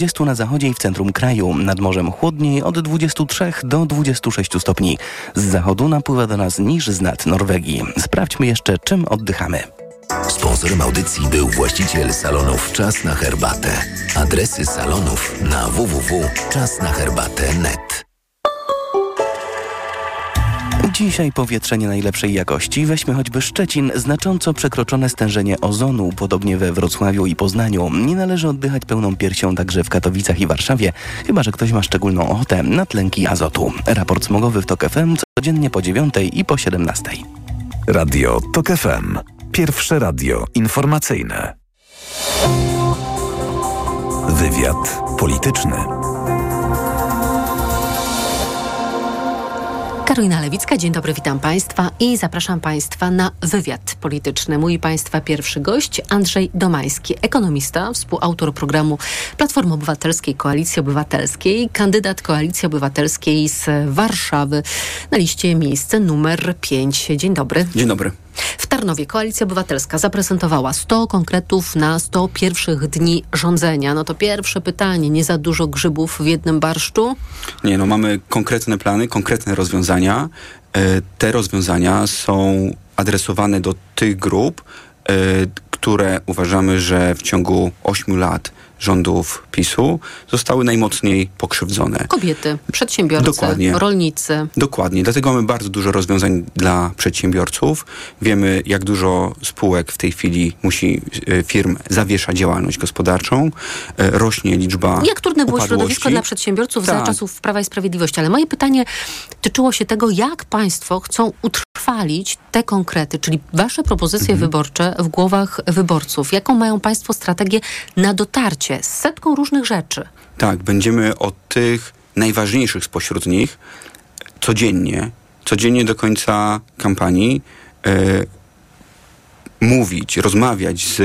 20 na zachodzie i w centrum kraju. Nad morzem chłodniej od 23 do 26 stopni. Z zachodu napływa do nas niż z nad Norwegii. Sprawdźmy jeszcze, czym oddychamy. Sponsorem audycji był właściciel salonów Czas na Herbatę. Adresy salonów na www.czasnaherbatę.net. Dzisiaj powietrze nie najlepszej jakości. Weźmy choćby Szczecin. Znacząco przekroczone stężenie ozonu, podobnie we Wrocławiu i Poznaniu. Nie należy oddychać pełną piersią także w Katowicach i Warszawie, chyba że ktoś ma szczególną ochotę na tlenki azotu. Raport smogowy w TOK FM codziennie po 9 i po 17. Radio TOK FM. Pierwsze radio informacyjne. Wywiad polityczny. Karolina Lewicka, dzień dobry, witam Państwa i zapraszam Państwa na wywiad polityczny. Mój Państwa pierwszy gość Andrzej Domański, ekonomista, współautor programu Platformy Obywatelskiej Koalicji Obywatelskiej, kandydat Koalicji Obywatelskiej z Warszawy na liście miejsce numer 5. Dzień dobry. Dzień dobry. W Tarnowie Koalicja Obywatelska zaprezentowała 100 konkretów na 100 pierwszych dni rządzenia. No to pierwsze pytanie, nie za dużo grzybów w jednym barszczu? Nie, no mamy konkretne plany, konkretne rozwiązania. E, te rozwiązania są adresowane do tych grup, e, które uważamy, że w ciągu 8 lat rządów PiSu zostały najmocniej pokrzywdzone. Kobiety, przedsiębiorcy, Dokładnie. rolnicy. Dokładnie. Dlatego mamy bardzo dużo rozwiązań dla przedsiębiorców. Wiemy, jak dużo spółek w tej chwili musi e, firm zawiesza działalność gospodarczą. E, Rośnie liczba Jak trudne było upadłości. środowisko dla przedsiębiorców za Tak. czasów Prawa i Sprawiedliwości. Ale moje pytanie tyczyło się tego, jak państwo chcą utrwalić te konkrety, czyli wasze propozycje Mhm. wyborcze w głowach wyborców. Jaką mają państwo strategię na dotarcie z setką różnych rzeczy? Tak, będziemy o tych najważniejszych spośród nich codziennie, codziennie do końca kampanii e, mówić, rozmawiać z,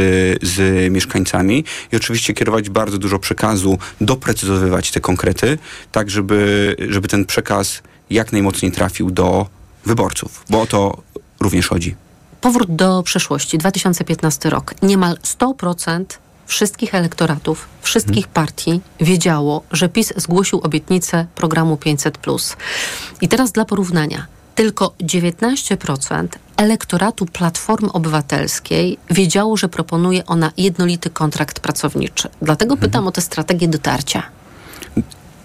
z mieszkańcami i oczywiście kierować bardzo dużo przekazu, doprecyzowywać te konkrety, tak żeby, żeby ten przekaz jak najmocniej trafił do wyborców, bo o to również chodzi. Powrót do przeszłości, 2015 rok. Niemal 100% wszystkich elektoratów, wszystkich partii wiedziało, że PiS zgłosił obietnicę programu 500. I teraz dla porównania. Tylko 19% elektoratu Platformy Obywatelskiej wiedziało, że proponuje ona jednolity kontrakt pracowniczy. Dlatego pytam o tę strategię dotarcia.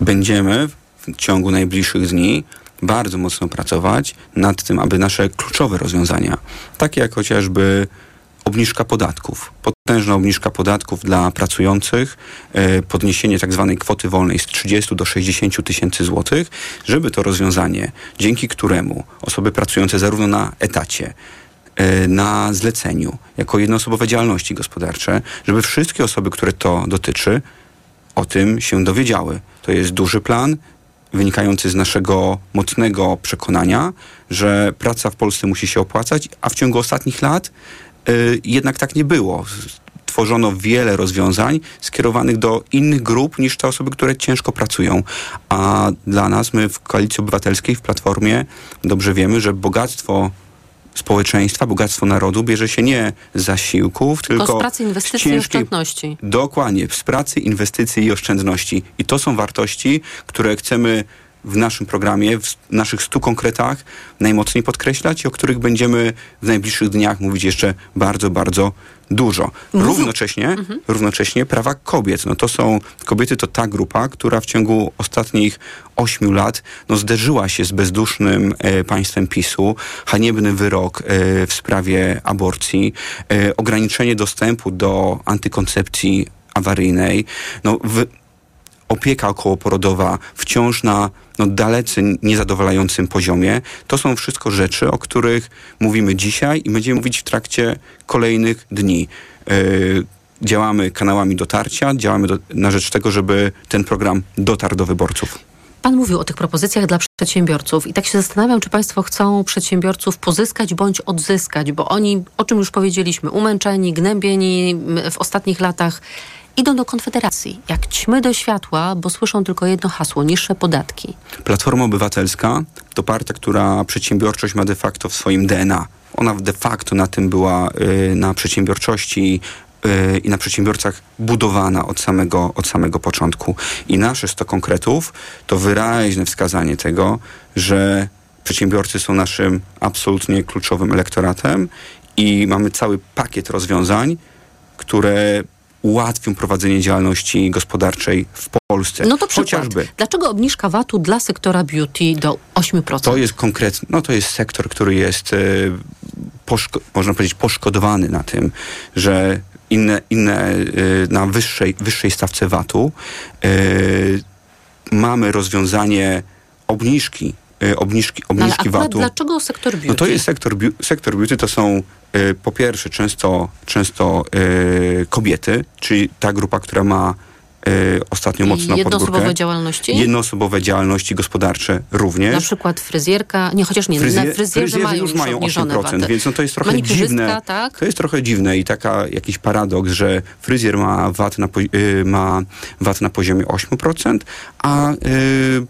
będziemy w ciągu najbliższych dni bardzo mocno pracować nad tym, aby nasze kluczowe rozwiązania, takie jak chociażby obniżka podatków, potężna obniżka podatków dla pracujących, e, podniesienie tak zwanej kwoty wolnej z 30 do 60 tysięcy złotych, żeby to rozwiązanie, dzięki któremu osoby pracujące zarówno na etacie, e, na zleceniu, jako jednoosobowe działalności gospodarcze, żeby wszystkie osoby, które to dotyczy, o tym się dowiedziały. To jest duży plan wynikający z naszego mocnego przekonania, że praca w Polsce musi się opłacać, a w ciągu ostatnich lat jednak tak nie było. Tworzono wiele rozwiązań skierowanych do innych grup niż te osoby, które ciężko pracują. A dla nas, my w Koalicji Obywatelskiej, w Platformie, dobrze wiemy, że bogactwo społeczeństwa, bogactwo narodu bierze się nie z zasiłków, tylko, Tylko z pracy, z inwestycji i ciężkiej oszczędności. Dokładnie, z pracy, inwestycji i oszczędności. I to są wartości, które chcemy w naszym programie, w naszych stu konkretach najmocniej podkreślać i o których będziemy w najbliższych dniach mówić jeszcze bardzo, bardzo dużo. Równocześnie, równocześnie prawa kobiet. No to są, kobiety to ta grupa, która w ciągu ostatnich ośmiu lat no, zderzyła się z bezdusznym e, państwem PiSu. Haniebny wyrok e, w sprawie aborcji, e, ograniczenie dostępu do antykoncepcji awaryjnej. No, w, opieka okołoporodowa wciąż na no, dalece niezadowalającym poziomie. To są wszystko rzeczy, o których mówimy dzisiaj i będziemy mówić w trakcie kolejnych dni. Yy, działamy kanałami dotarcia, działamy do, na rzecz tego, żeby ten program dotarł do wyborców. Pan mówił o tych propozycjach dla przedsiębiorców i tak się zastanawiam, czy państwo chcą przedsiębiorców pozyskać bądź odzyskać, bo oni, o czym już powiedzieliśmy, umęczeni, gnębieni w ostatnich latach, idą do Konfederacji, jak ćmy do światła, bo słyszą tylko jedno hasło, niższe podatki. Platforma Obywatelska to partia, która przedsiębiorczość ma de facto w swoim DNA. Ona de facto na tym była, y, na przedsiębiorczości y, i na przedsiębiorcach budowana od samego, od samego początku. I nasze 100 konkretów to wyraźne wskazanie tego, że przedsiębiorcy są naszym absolutnie kluczowym elektoratem i mamy cały pakiet rozwiązań, które ułatwią prowadzenie działalności gospodarczej w Polsce. No to przykład. Chociażby Dlaczego obniżka VAT-u dla sektora beauty do 8%? to jest konkretny, no to jest sektor, który jest, e, poszko- można powiedzieć, poszkodowany na tym, że inne, inne e, na wyższej, wyższej stawce VAT-u e, mamy rozwiązanie obniżki, e, obniżki, No ale obniżki VAT-u. dlaczego sektor beauty? No to jest sektor, sektor beauty, to są e, po pierwsze często, często e, kobiety, czyli ta grupa, która ma e, ostatnio mocno Jednoosobowe podgórkę. działalności? Jednoosobowe działalności gospodarcze również. Na przykład fryzjerka, nie, chociaż nie, Fryzje- na fryzjerzy mają już mają obniżone 8%, VAT-y. więc no to jest trochę dziwne. tak? To jest trochę dziwne i taka jakiś paradoks, że fryzjer ma VAT na, y, ma VAT na poziomie 8%, a y,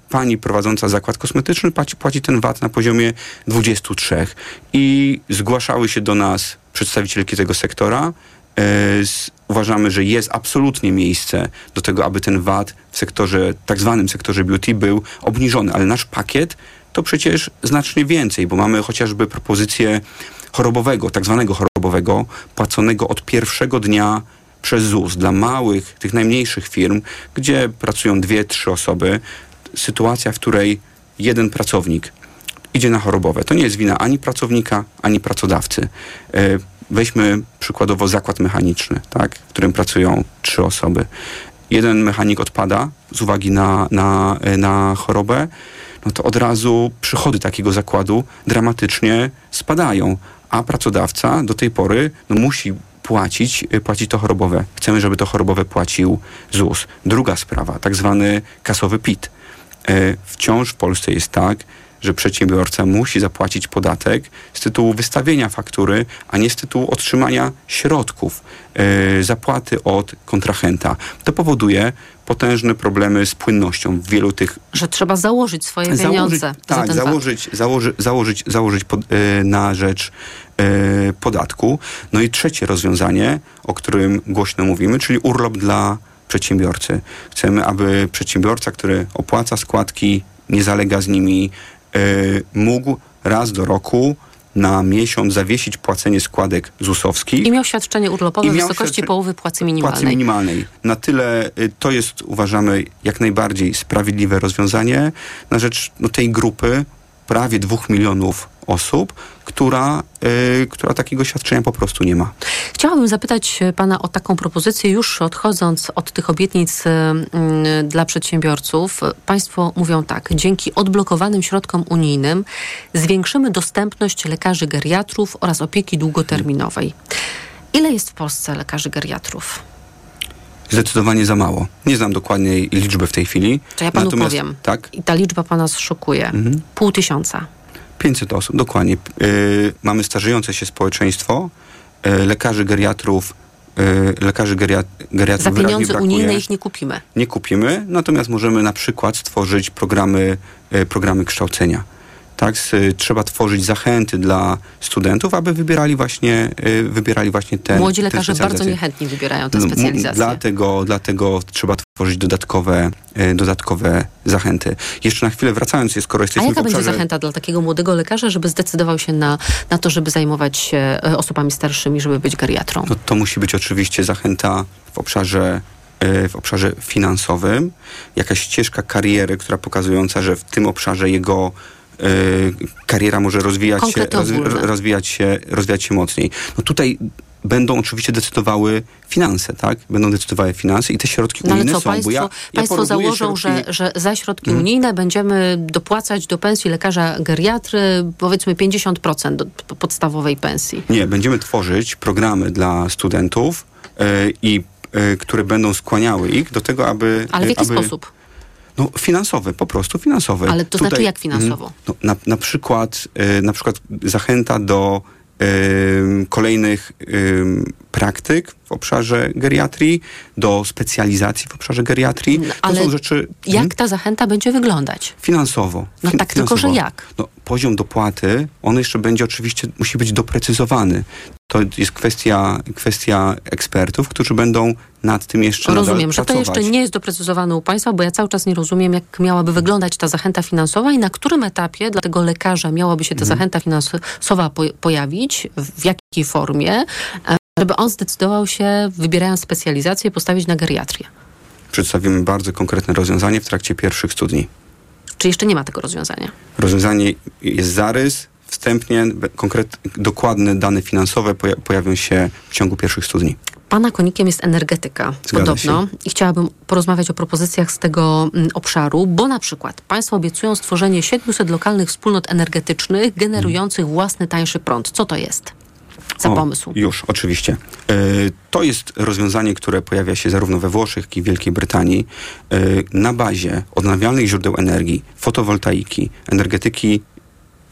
pani prowadząca zakład kosmetyczny płaci, płaci ten VAT na poziomie 23%. I zgłaszały się do nas przedstawicielki tego sektora. Y, z, uważamy, że jest absolutnie miejsce do tego, aby ten VAT w sektorze, tak zwanym sektorze beauty był obniżony, ale nasz pakiet to przecież znacznie więcej, bo mamy chociażby propozycję chorobowego, tak zwanego chorobowego, płaconego od pierwszego dnia przez ZUS dla małych, tych najmniejszych firm, gdzie pracują dwie, trzy osoby. Sytuacja, w której jeden pracownik idzie na chorobowe. To nie jest wina ani pracownika, ani pracodawcy. Weźmy przykładowo zakład mechaniczny, tak, w którym pracują trzy osoby. Jeden mechanik odpada z uwagi na, na, na chorobę, no to od razu przychody takiego zakładu dramatycznie spadają, a pracodawca do tej pory no, musi płacić, y, płacić to chorobowe. Chcemy, żeby to chorobowe płacił ZUS. Druga sprawa, tak zwany kasowy PIT. E, Wciąż w Polsce jest tak, że przedsiębiorca musi zapłacić podatek z tytułu wystawienia faktury, a nie z tytułu otrzymania środków e, zapłaty od kontrahenta. To powoduje potężne problemy z płynnością w wielu tych Że trzeba założyć swoje założyć, pieniądze tak, założyć, założy, założyć, założyć pod, e, na rzecz podatku. No i trzecie rozwiązanie, o którym głośno mówimy, czyli urlop dla przedsiębiorcy. Chcemy, aby przedsiębiorca, który opłaca składki, nie zalega z nimi, e, mógł raz do roku na miesiąc zawiesić płacenie składek ZUS-owskich. I miał świadczenie urlopowe w wysokości połowy płacy minimalnej. Płacy minimalnej. Na tyle y, to jest, uważamy, jak najbardziej sprawiedliwe rozwiązanie na rzecz no, tej grupy prawie dwóch milionów osób, która, y, która takiego świadczenia po prostu nie ma. Chciałabym zapytać e, pana o taką propozycję, już odchodząc od tych obietnic e, mm, dla przedsiębiorców. Państwo mówią tak, dzięki odblokowanym środkom unijnym zwiększymy dostępność lekarzy geriatrów oraz opieki długoterminowej. Ile jest w Polsce lekarzy geriatrów? Zdecydowanie za mało. Nie znam dokładnej liczby w tej chwili. To ja panu Natomiast- powiem. Tak, I ta liczba pana szokuje. Mhm. Pół tysiąca. 500 osób, dokładnie. Y, mamy starzejące się społeczeństwo, y, lekarzy geriatrów, y, lekarzy geria, geriatrów Za pieniądze unijne ich nie kupimy. nie kupimy, natomiast możemy na przykład stworzyć programy, e, programy kształcenia. Tak, trzeba tworzyć zachęty dla studentów, aby wybierali właśnie, e, wybierali właśnie ten Młodzi lekarze bardzo specjalizację. niechętnie wybierają tę No, specjalizację. Dlatego, dlatego trzeba tworzyć dodatkowe, e, dodatkowe zachęty. Jeszcze na chwilę wracając, skoro A jesteśmy jaka w będzie obszarze... zachęta dla takiego młodego lekarza, żeby zdecydował się na, na to, żeby zajmować się e, osobami starszymi, żeby być geriatrą? No, to musi być oczywiście zachęta w obszarze, w obszarze finansowym, jakaś ścieżka kariery, która pokazująca, że w tym obszarze jego kariera może rozwijać się, ogólne. rozwijać się, rozwijać się mocniej. No tutaj będą oczywiście decydowały finanse, tak? Będą decydowały finanse i te środki No unijne co, są, państwo, bo ja, ja państwo porównuję założą, środki- że, że za środki Mhm. unijne będziemy dopłacać do pensji lekarza geriatry powiedzmy 50% do podstawowej pensji. Nie, będziemy tworzyć programy dla studentów e, i e, które będą skłaniały ich do tego, aby... Ale w jaki aby, sposób? No finansowe, po prostu finansowe. Ale to znaczy jak finansowo? Mm, No, na, na, przykład, e, na przykład zachęta do em, kolejnych praktyk w obszarze geriatrii, do specjalizacji w obszarze geriatrii. No, to ale są rzeczy Jak hmm, ta zachęta będzie wyglądać? finansowo. No Fin- tak, tylko że finansowo. jak? No, poziom dopłaty, on jeszcze będzie oczywiście, musi być doprecyzowany. To jest kwestia, kwestia ekspertów, którzy będą nad tym jeszcze Rozumiem, że to jeszcze nie jest doprecyzowane u Państwa, bo ja cały czas nie rozumiem, jak miałaby wyglądać ta zachęta finansowa i na którym etapie dla tego lekarza miałaby się ta Mhm. zachęta finansowa po, pojawić, w jakiej formie, żeby on zdecydował się, wybierając specjalizację, postawić na geriatrię. Przedstawimy bardzo konkretne rozwiązanie w trakcie pierwszych studni. Czy jeszcze nie ma tego rozwiązania? Rozwiązanie jest zarys, wstępnie konkret, dokładne dane finansowe poja- pojawią się w ciągu pierwszych studni. Pana konikiem jest energetyka, Zgadza podobno. się. I chciałabym porozmawiać o propozycjach z tego mm, obszaru, bo na przykład Państwo obiecują stworzenie 700 lokalnych wspólnot energetycznych generujących własny tańszy prąd. Co to jest za O, pomysł? Już, oczywiście. E, to jest rozwiązanie, które pojawia się zarówno we Włoszech, jak i w Wielkiej Brytanii e, na bazie odnawialnych źródeł energii, fotowoltaiki, energetyki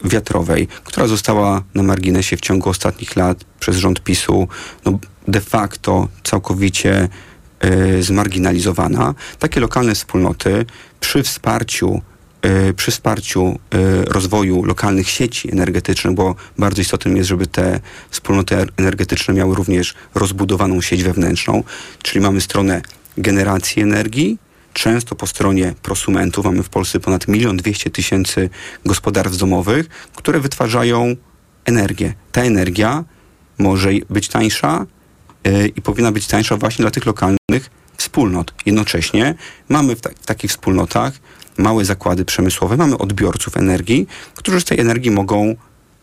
wiatrowej, która została na marginesie w ciągu ostatnich lat przez rząd PiSu no, de facto całkowicie e, zmarginalizowana. Takie lokalne wspólnoty przy wsparciu przy wsparciu e, rozwoju lokalnych sieci energetycznych, bo bardzo istotnym jest, żeby te wspólnoty er- energetyczne miały również rozbudowaną sieć wewnętrzną, czyli mamy stronę generacji energii, często po stronie prosumentów, mamy w Polsce ponad 1 200 tysięcy gospodarstw domowych, które wytwarzają energię. Ta energia może być tańsza e, i powinna być tańsza właśnie dla tych lokalnych wspólnot. Jednocześnie mamy w, ta- w takich wspólnotach małe zakłady przemysłowe, mamy odbiorców energii, którzy z tej energii mogą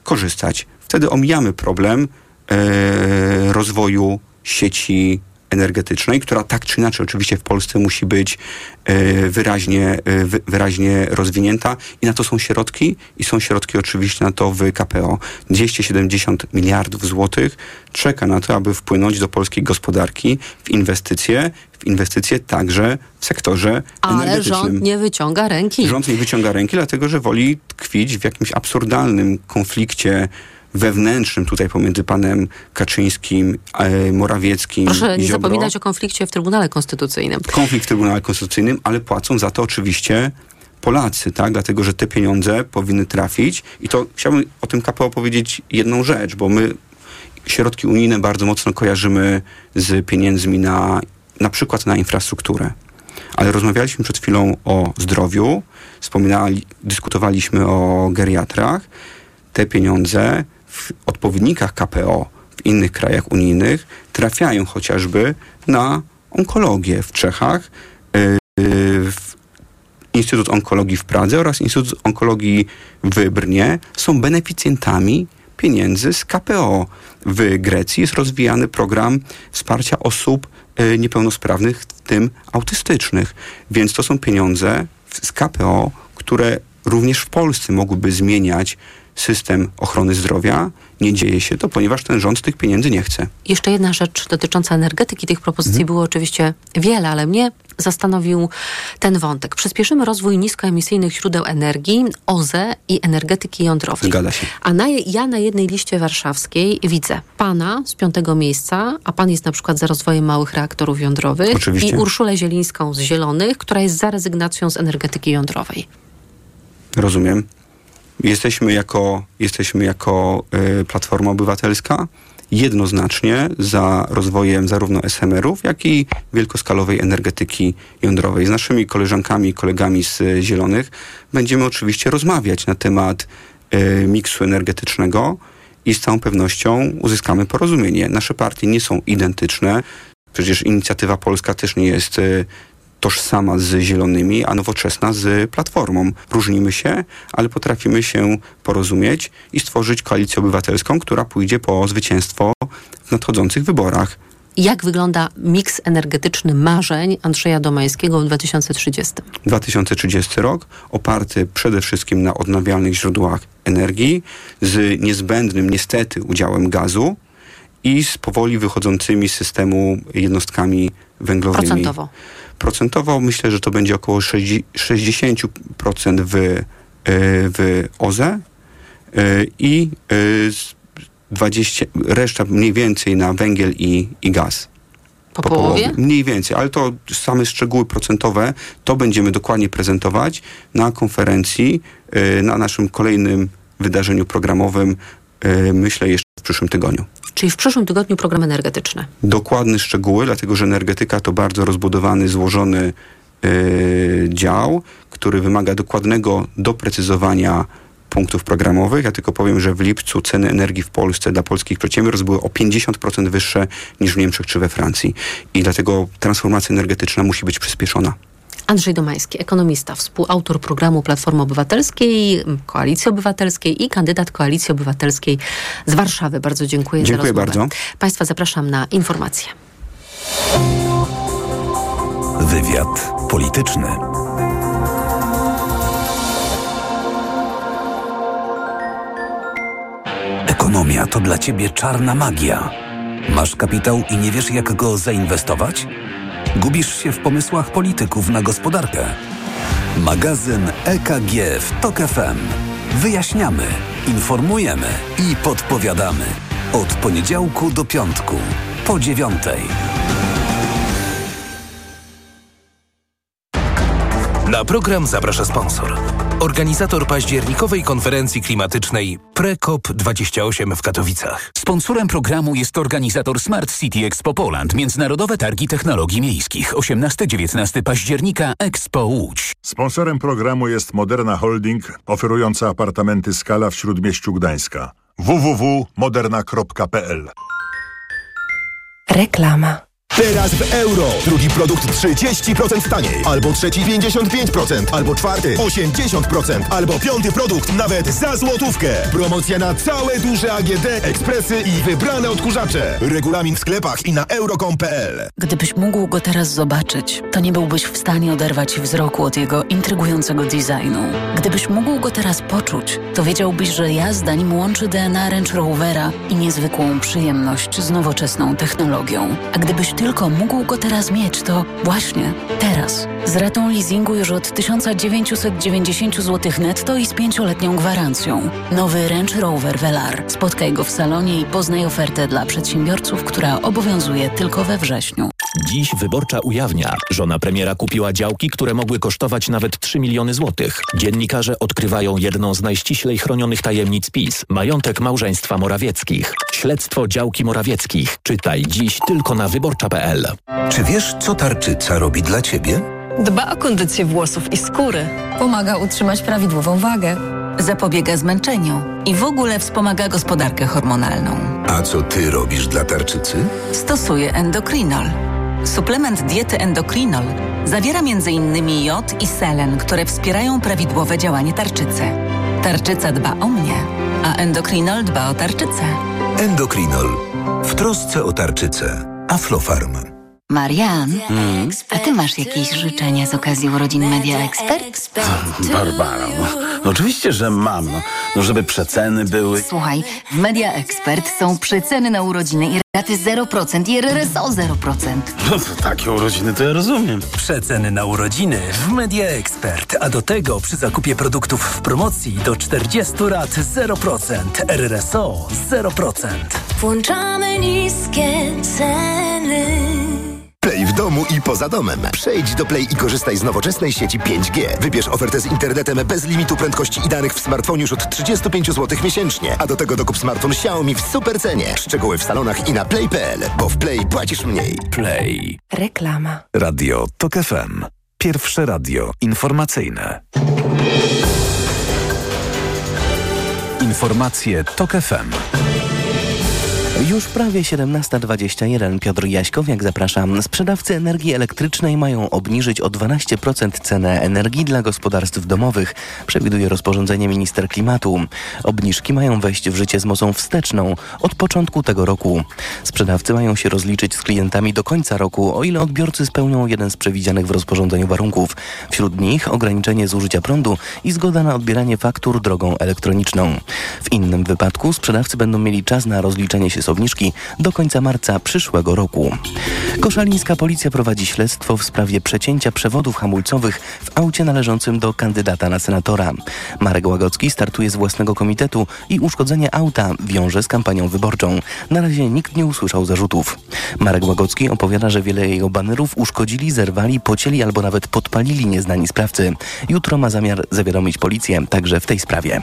korzystać. Wtedy omijamy problem e, rozwoju sieci energetycznej, która tak czy inaczej oczywiście w Polsce musi być e, wyraźnie, e, wy, wyraźnie rozwinięta i na to są środki i są środki oczywiście na to w KPO. 270 miliardów złotych czeka na to, aby wpłynąć do polskiej gospodarki w inwestycje, w inwestycje także w sektorze Ale energetycznym. rząd nie wyciąga ręki. Rząd nie wyciąga ręki, dlatego że woli tkwić w jakimś absurdalnym konflikcie wewnętrznym tutaj pomiędzy panem Kaczyńskim, e, Morawieckim Proszę nie Ziobro. zapominać o konflikcie w Trybunale Konstytucyjnym. Konflikt w Trybunale Konstytucyjnym, ale płacą za to oczywiście Polacy, tak? Dlatego, że te pieniądze powinny trafić i to chciałbym o tym KPO powiedzieć jedną rzecz, bo my środki unijne bardzo mocno kojarzymy z pieniędzmi na na przykład na infrastrukturę. Ale rozmawialiśmy przed chwilą o zdrowiu, wspominali, dyskutowaliśmy o geriatrach. Te pieniądze w odpowiednikach KPO w innych krajach unijnych trafiają chociażby na onkologię w Czechach, yy, w Instytut Onkologii w Pradze oraz Instytut Onkologii w Brnie są beneficjentami pieniędzy z KPO. W Grecji jest rozwijany program wsparcia osób y, niepełnosprawnych, w tym autystycznych. Więc to są pieniądze z KPO, które również w Polsce mogłyby zmieniać system ochrony zdrowia. Nie dzieje się to, ponieważ ten rząd tych pieniędzy nie chce. Jeszcze jedna rzecz dotycząca energetyki. Tych propozycji Mhm. było oczywiście wiele, ale mnie zastanowił ten wątek. Przyspieszymy rozwój niskoemisyjnych źródeł energii, OZE i energetyki jądrowej. Zgadza się. A na, ja na jednej liście warszawskiej widzę pana z piątego miejsca, a pan jest na przykład za rozwojem małych reaktorów jądrowych Oczywiście. i Urszulę Zielińską z Zielonych, która jest za rezygnacją z energetyki jądrowej. Rozumiem. Jesteśmy jako, jesteśmy jako y, Platforma Obywatelska jednoznacznie za rozwojem zarówno SMR-ów, jak i wielkoskalowej energetyki jądrowej. Z naszymi koleżankami i kolegami z y, Zielonych będziemy oczywiście rozmawiać na temat y, miksu energetycznego i z całą pewnością uzyskamy porozumienie. Nasze partie nie są identyczne. Przecież inicjatywa polska też nie jest y, tożsama z zielonymi, a nowoczesna z platformą. Różnimy się, ale potrafimy się porozumieć i stworzyć koalicję obywatelską, która pójdzie po zwycięstwo w nadchodzących wyborach. Jak wygląda miks energetyczny marzeń Andrzeja Domańskiego w 2030? 2030 rok oparty przede wszystkim na odnawialnych źródłach energii z niezbędnym niestety udziałem gazu i z powoli wychodzącymi z systemu jednostkami węglowymi. Procentowo. Procentowo myślę, że to będzie około 60% w, e, w OZE e, i e, z- 20, reszta mniej więcej na węgiel i, i gaz. Po, połowie? Mniej więcej, ale to same szczegóły procentowe, to będziemy dokładnie prezentować na konferencji, na naszym kolejnym wydarzeniu programowym, myślę jeszcze w przyszłym tygodniu. Czyli w przyszłym tygodniu program energetyczny. Dokładne szczegóły, dlatego że energetyka to bardzo rozbudowany, złożony y, dział, który wymaga dokładnego doprecyzowania punktów programowych. Ja tylko powiem, że w lipcu ceny energii w Polsce dla polskich przedsiębiorstw były o 50% wyższe niż w Niemczech czy we Francji. I dlatego transformacja energetyczna musi być przyspieszona. Andrzej Domański, ekonomista, współautor programu Platformy Obywatelskiej, Koalicji Obywatelskiej i kandydat Koalicji Obywatelskiej z Warszawy. Bardzo dziękuję, Dziękuję za rozmowę. bardzo. Państwa zapraszam na informacje. Wywiad polityczny. Ekonomia to dla ciebie czarna magia. Masz kapitał i nie wiesz, jak go zainwestować? Gubisz się w pomysłach polityków na gospodarkę. Magazyn EKG w TOK FM. Wyjaśniamy, informujemy i podpowiadamy. Od poniedziałku do piątku, po dziewiątej. Na program zaprasza sponsor. Organizator październikowej konferencji klimatycznej PreCOP28 w Katowicach. Sponsorem programu jest organizator Smart City Expo Poland, Międzynarodowe Targi Technologii Miejskich, 18-19 października Expo Łódź. Sponsorem programu jest Moderna Holding, oferująca apartamenty Skala w Śródmieściu Gdańska. www.moderna.pl Reklama. Teraz w euro. Drugi produkt 30% taniej. Albo trzeci 55%. Albo czwarty 80%. Albo piąty produkt nawet za złotówkę. Promocja na całe duże AGD, ekspresy i wybrane odkurzacze. Regulamin w sklepach i na euro.com.pl Gdybyś mógł go teraz zobaczyć, to nie byłbyś w stanie oderwać wzroku od jego intrygującego designu. Gdybyś mógł go teraz poczuć, to wiedziałbyś, że jazda nim łączy DNA Range Rovera i niezwykłą przyjemność z nowoczesną technologią. A gdybyś tylko mógł go teraz mieć, to właśnie teraz. Z ratą leasingu już od 1990 zł netto i z pięcioletnią gwarancją. Nowy Range Rover Velar. Spotkaj go w salonie i poznaj ofertę dla przedsiębiorców, która obowiązuje tylko we wrześniu. Dziś Wyborcza ujawnia. Żona premiera kupiła działki, które mogły kosztować nawet 3 miliony złotych. Dziennikarze odkrywają jedną z najściślej chronionych tajemnic PiS. Majątek małżeństwa Morawieckich. Śledztwo działki Morawieckich. Czytaj dziś tylko na wyborcza.pl. Czy wiesz, co tarczyca robi dla ciebie? Dba o kondycję włosów i skóry. Pomaga utrzymać prawidłową wagę. Zapobiega zmęczeniu i w ogóle wspomaga gospodarkę hormonalną. A co ty robisz dla tarczycy? Stosuje endokrinol. Suplement diety endokrinol zawiera m.in. jod i selen, które wspierają prawidłowe działanie tarczycy. Tarczyca dba o mnie, a endokrinol dba o tarczycę. Endokrinol. W trosce o tarczycę. Aflofarm. Marian, a ty masz jakieś życzenia z okazji urodzin Media Expert? Barbara, no, oczywiście, że mam. No, no żeby przeceny były. Słuchaj, w Media Expert są przeceny na urodziny i raty 0% i RRSO 0%. No to takie urodziny to ja rozumiem. Przeceny na urodziny w Media Expert, a do tego przy zakupie produktów w promocji do 40 rat 0%, RRSO 0%. Włączamy niskie ceny. Play w domu i poza domem. Przejdź do Play i korzystaj z nowoczesnej sieci 5G. Wybierz ofertę z internetem bez limitu prędkości i danych w smartfonie już od 35 zł miesięcznie. A do tego dokup smartfon Xiaomi w super cenie. Szczegóły w salonach i na play.pl, bo w Play płacisz mniej. Play. Reklama. Radio TOK FM. Pierwsze radio informacyjne. Informacje TOK FM. Już prawie 17.21. Piotr Jaśkowiak zapraszam. Sprzedawcy energii elektrycznej mają obniżyć o 12% cenę energii dla gospodarstw domowych, przewiduje rozporządzenie minister klimatu. Obniżki mają wejść w życie z mocą wsteczną od początku tego roku. Sprzedawcy mają się rozliczyć z klientami do końca roku, o ile odbiorcy spełnią jeden z przewidzianych w rozporządzeniu warunków. Wśród nich ograniczenie zużycia prądu i zgoda na odbieranie faktur drogą elektroniczną. W innym wypadku sprzedawcy będą mieli czas na rozliczenie się z do końca marca przyszłego roku. Koszalińska policja prowadzi śledztwo w sprawie przecięcia przewodów hamulcowych w aucie należącym do kandydata na senatora. Marek Łagocki startuje z własnego komitetu i uszkodzenie auta wiąże z kampanią wyborczą. Na razie nikt nie usłyszał zarzutów. Marek Łagocki opowiada, że wiele jego banerów uszkodzili, zerwali, pocięli albo nawet podpalili nieznani sprawcy. Jutro ma zamiar zawiadomić policję także w tej sprawie.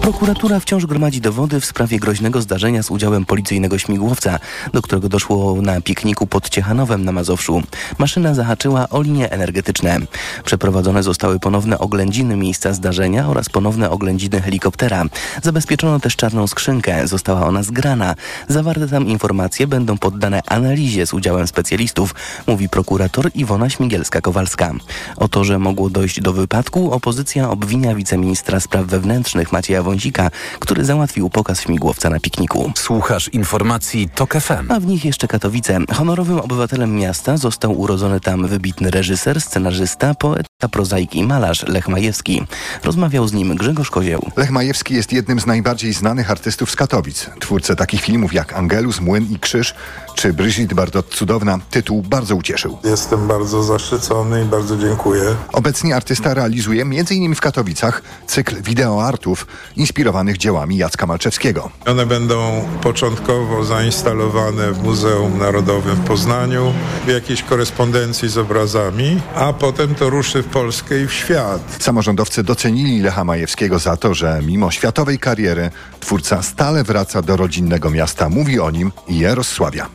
Prokuratura wciąż gromadzi dowody w sprawie groźnego zdarzenia z udziałem policyjnego śmigłowca, do którego doszło na pikniku pod Ciechanowem na Mazowszu. Maszyna zahaczyła o linie energetyczne. Przeprowadzone zostały ponowne oględziny miejsca zdarzenia oraz ponowne oględziny helikoptera. Zabezpieczono też czarną skrzynkę. Została ona zgrana. Zawarte tam informacje będą poddane analizie z udziałem specjalistów, mówi prokurator Iwona Śmigielska-Kowalska. O to, że mogło dojść do wypadku, opozycja obwinia wiceministra spraw wewnętrznych Macieja Wąsika, który załatwił pokaz śmigłowca na pikniku. Słuchasz informacji TOK FM. A w nich jeszcze Katowice. Honorowym obywatelem miasta został urodzony tam wybitny reżyser, scenarzysta, poeta, prozaik i malarz Lech Majewski. Rozmawiał z nim Grzegorz Kozieł. Lech Majewski jest jednym z najbardziej znanych artystów z Katowic. Twórcę takich filmów jak Angelus, Młyn i Krzyż czy Brigitte Bardot Cudowna tytuł bardzo ucieszył. Jestem bardzo zaszczycony i bardzo dziękuję. Obecnie artysta realizuje m.in. w Katowicach cykl wideoartów inspirowanych dziełami Jacka Malczewskiego. One będą początkowo zainstalowane w Muzeum Narodowym w Poznaniu w jakiejś korespondencji z obrazami, a potem to ruszy w Polskę i w świat. Samorządowcy docenili Lecha Majewskiego za to, że mimo światowej kariery twórca stale wraca do rodzinnego miasta, mówi o nim i je rozsławia.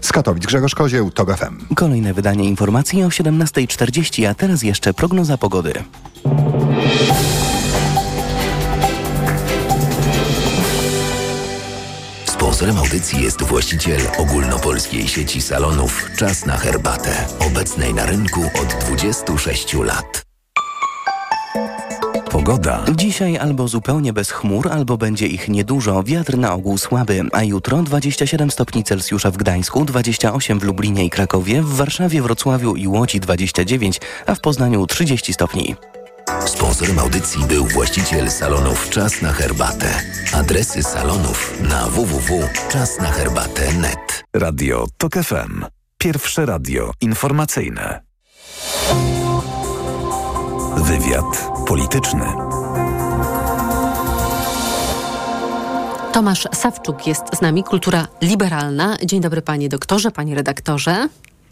Z Katowic Grzegorz Kozieł, TOG FM. Kolejne wydanie informacji o 17.40, a teraz jeszcze prognoza pogody. Sponsorem audycji jest właściciel ogólnopolskiej sieci salonów Czas na herbatę, obecnej na rynku od 26 lat. Pogoda. Dzisiaj albo zupełnie bez chmur, albo będzie ich niedużo. Wiatr na ogół słaby, a jutro 27 stopni Celsjusza w Gdańsku, 28 w Lublinie i Krakowie, w Warszawie, Wrocławiu i Łodzi 29, a w Poznaniu 30 stopni. Sponsorem audycji był właściciel salonów Czas na herbatę. Adresy salonów na www.czasnaherbatę.net. Radio TOK FM. Pierwsze radio informacyjne. Wywiad polityczny. Tomasz Sawczuk jest z nami, Kultura Liberalna. Dzień dobry panie doktorze, panie redaktorze.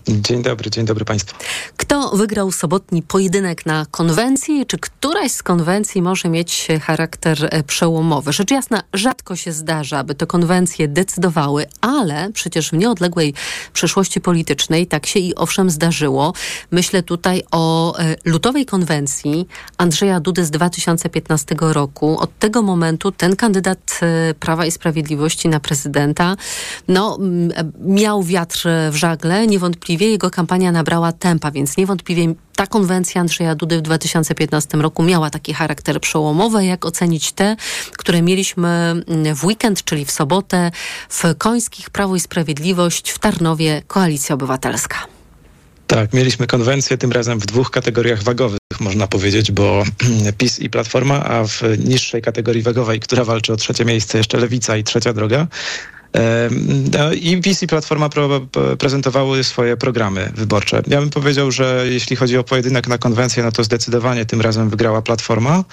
Dzień dobry, dzień dobry Państwu. Kto wygrał sobotni pojedynek na konwencji? Czy któraś z konwencji może mieć charakter e, przełomowy? Rzecz jasna, rzadko się zdarza, aby te konwencje decydowały, ale przecież w nieodległej przeszłości politycznej tak się i owszem zdarzyło. Myślę tutaj o e, lutowej konwencji Andrzeja Dudy z 2015 roku. Od tego momentu ten kandydat e, Prawa i Sprawiedliwości na prezydenta no, miał wiatr w żagle, niewątpliwie jego kampania nabrała tempa, więc niewątpliwie ta konwencja Andrzeja Dudy w 2015 roku miała taki charakter przełomowy. Jak ocenić te, które mieliśmy w weekend, czyli w sobotę w Końskich Prawo i Sprawiedliwość w Tarnowie Koalicja Obywatelska? Tak, mieliśmy konwencję tym razem w dwóch kategoriach wagowych, można powiedzieć, bo PiS i Platforma, a w niższej kategorii wagowej, która walczy o trzecie miejsce, jeszcze Lewica i Trzecia Droga. No I PiS i Platforma prezentowały swoje programy wyborcze. Ja bym powiedział, że jeśli chodzi o pojedynek na konwencję, no to zdecydowanie tym razem wygrała Platforma.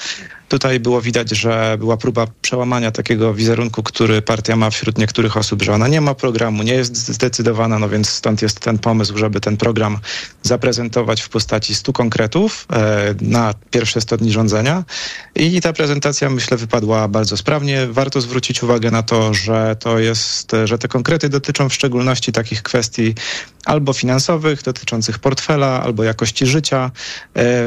Tutaj było widać, że była próba przełamania takiego wizerunku, który partia ma wśród niektórych osób, że ona nie ma programu, nie jest zdecydowana, no więc stąd jest ten pomysł, żeby ten program zaprezentować w postaci stu konkretów e, na pierwsze 100 dni rządzenia. I ta prezentacja, myślę, wypadła bardzo sprawnie. Warto zwrócić uwagę na to, że to jest, że te konkrety dotyczą w szczególności takich kwestii albo finansowych, dotyczących portfela, albo jakości życia.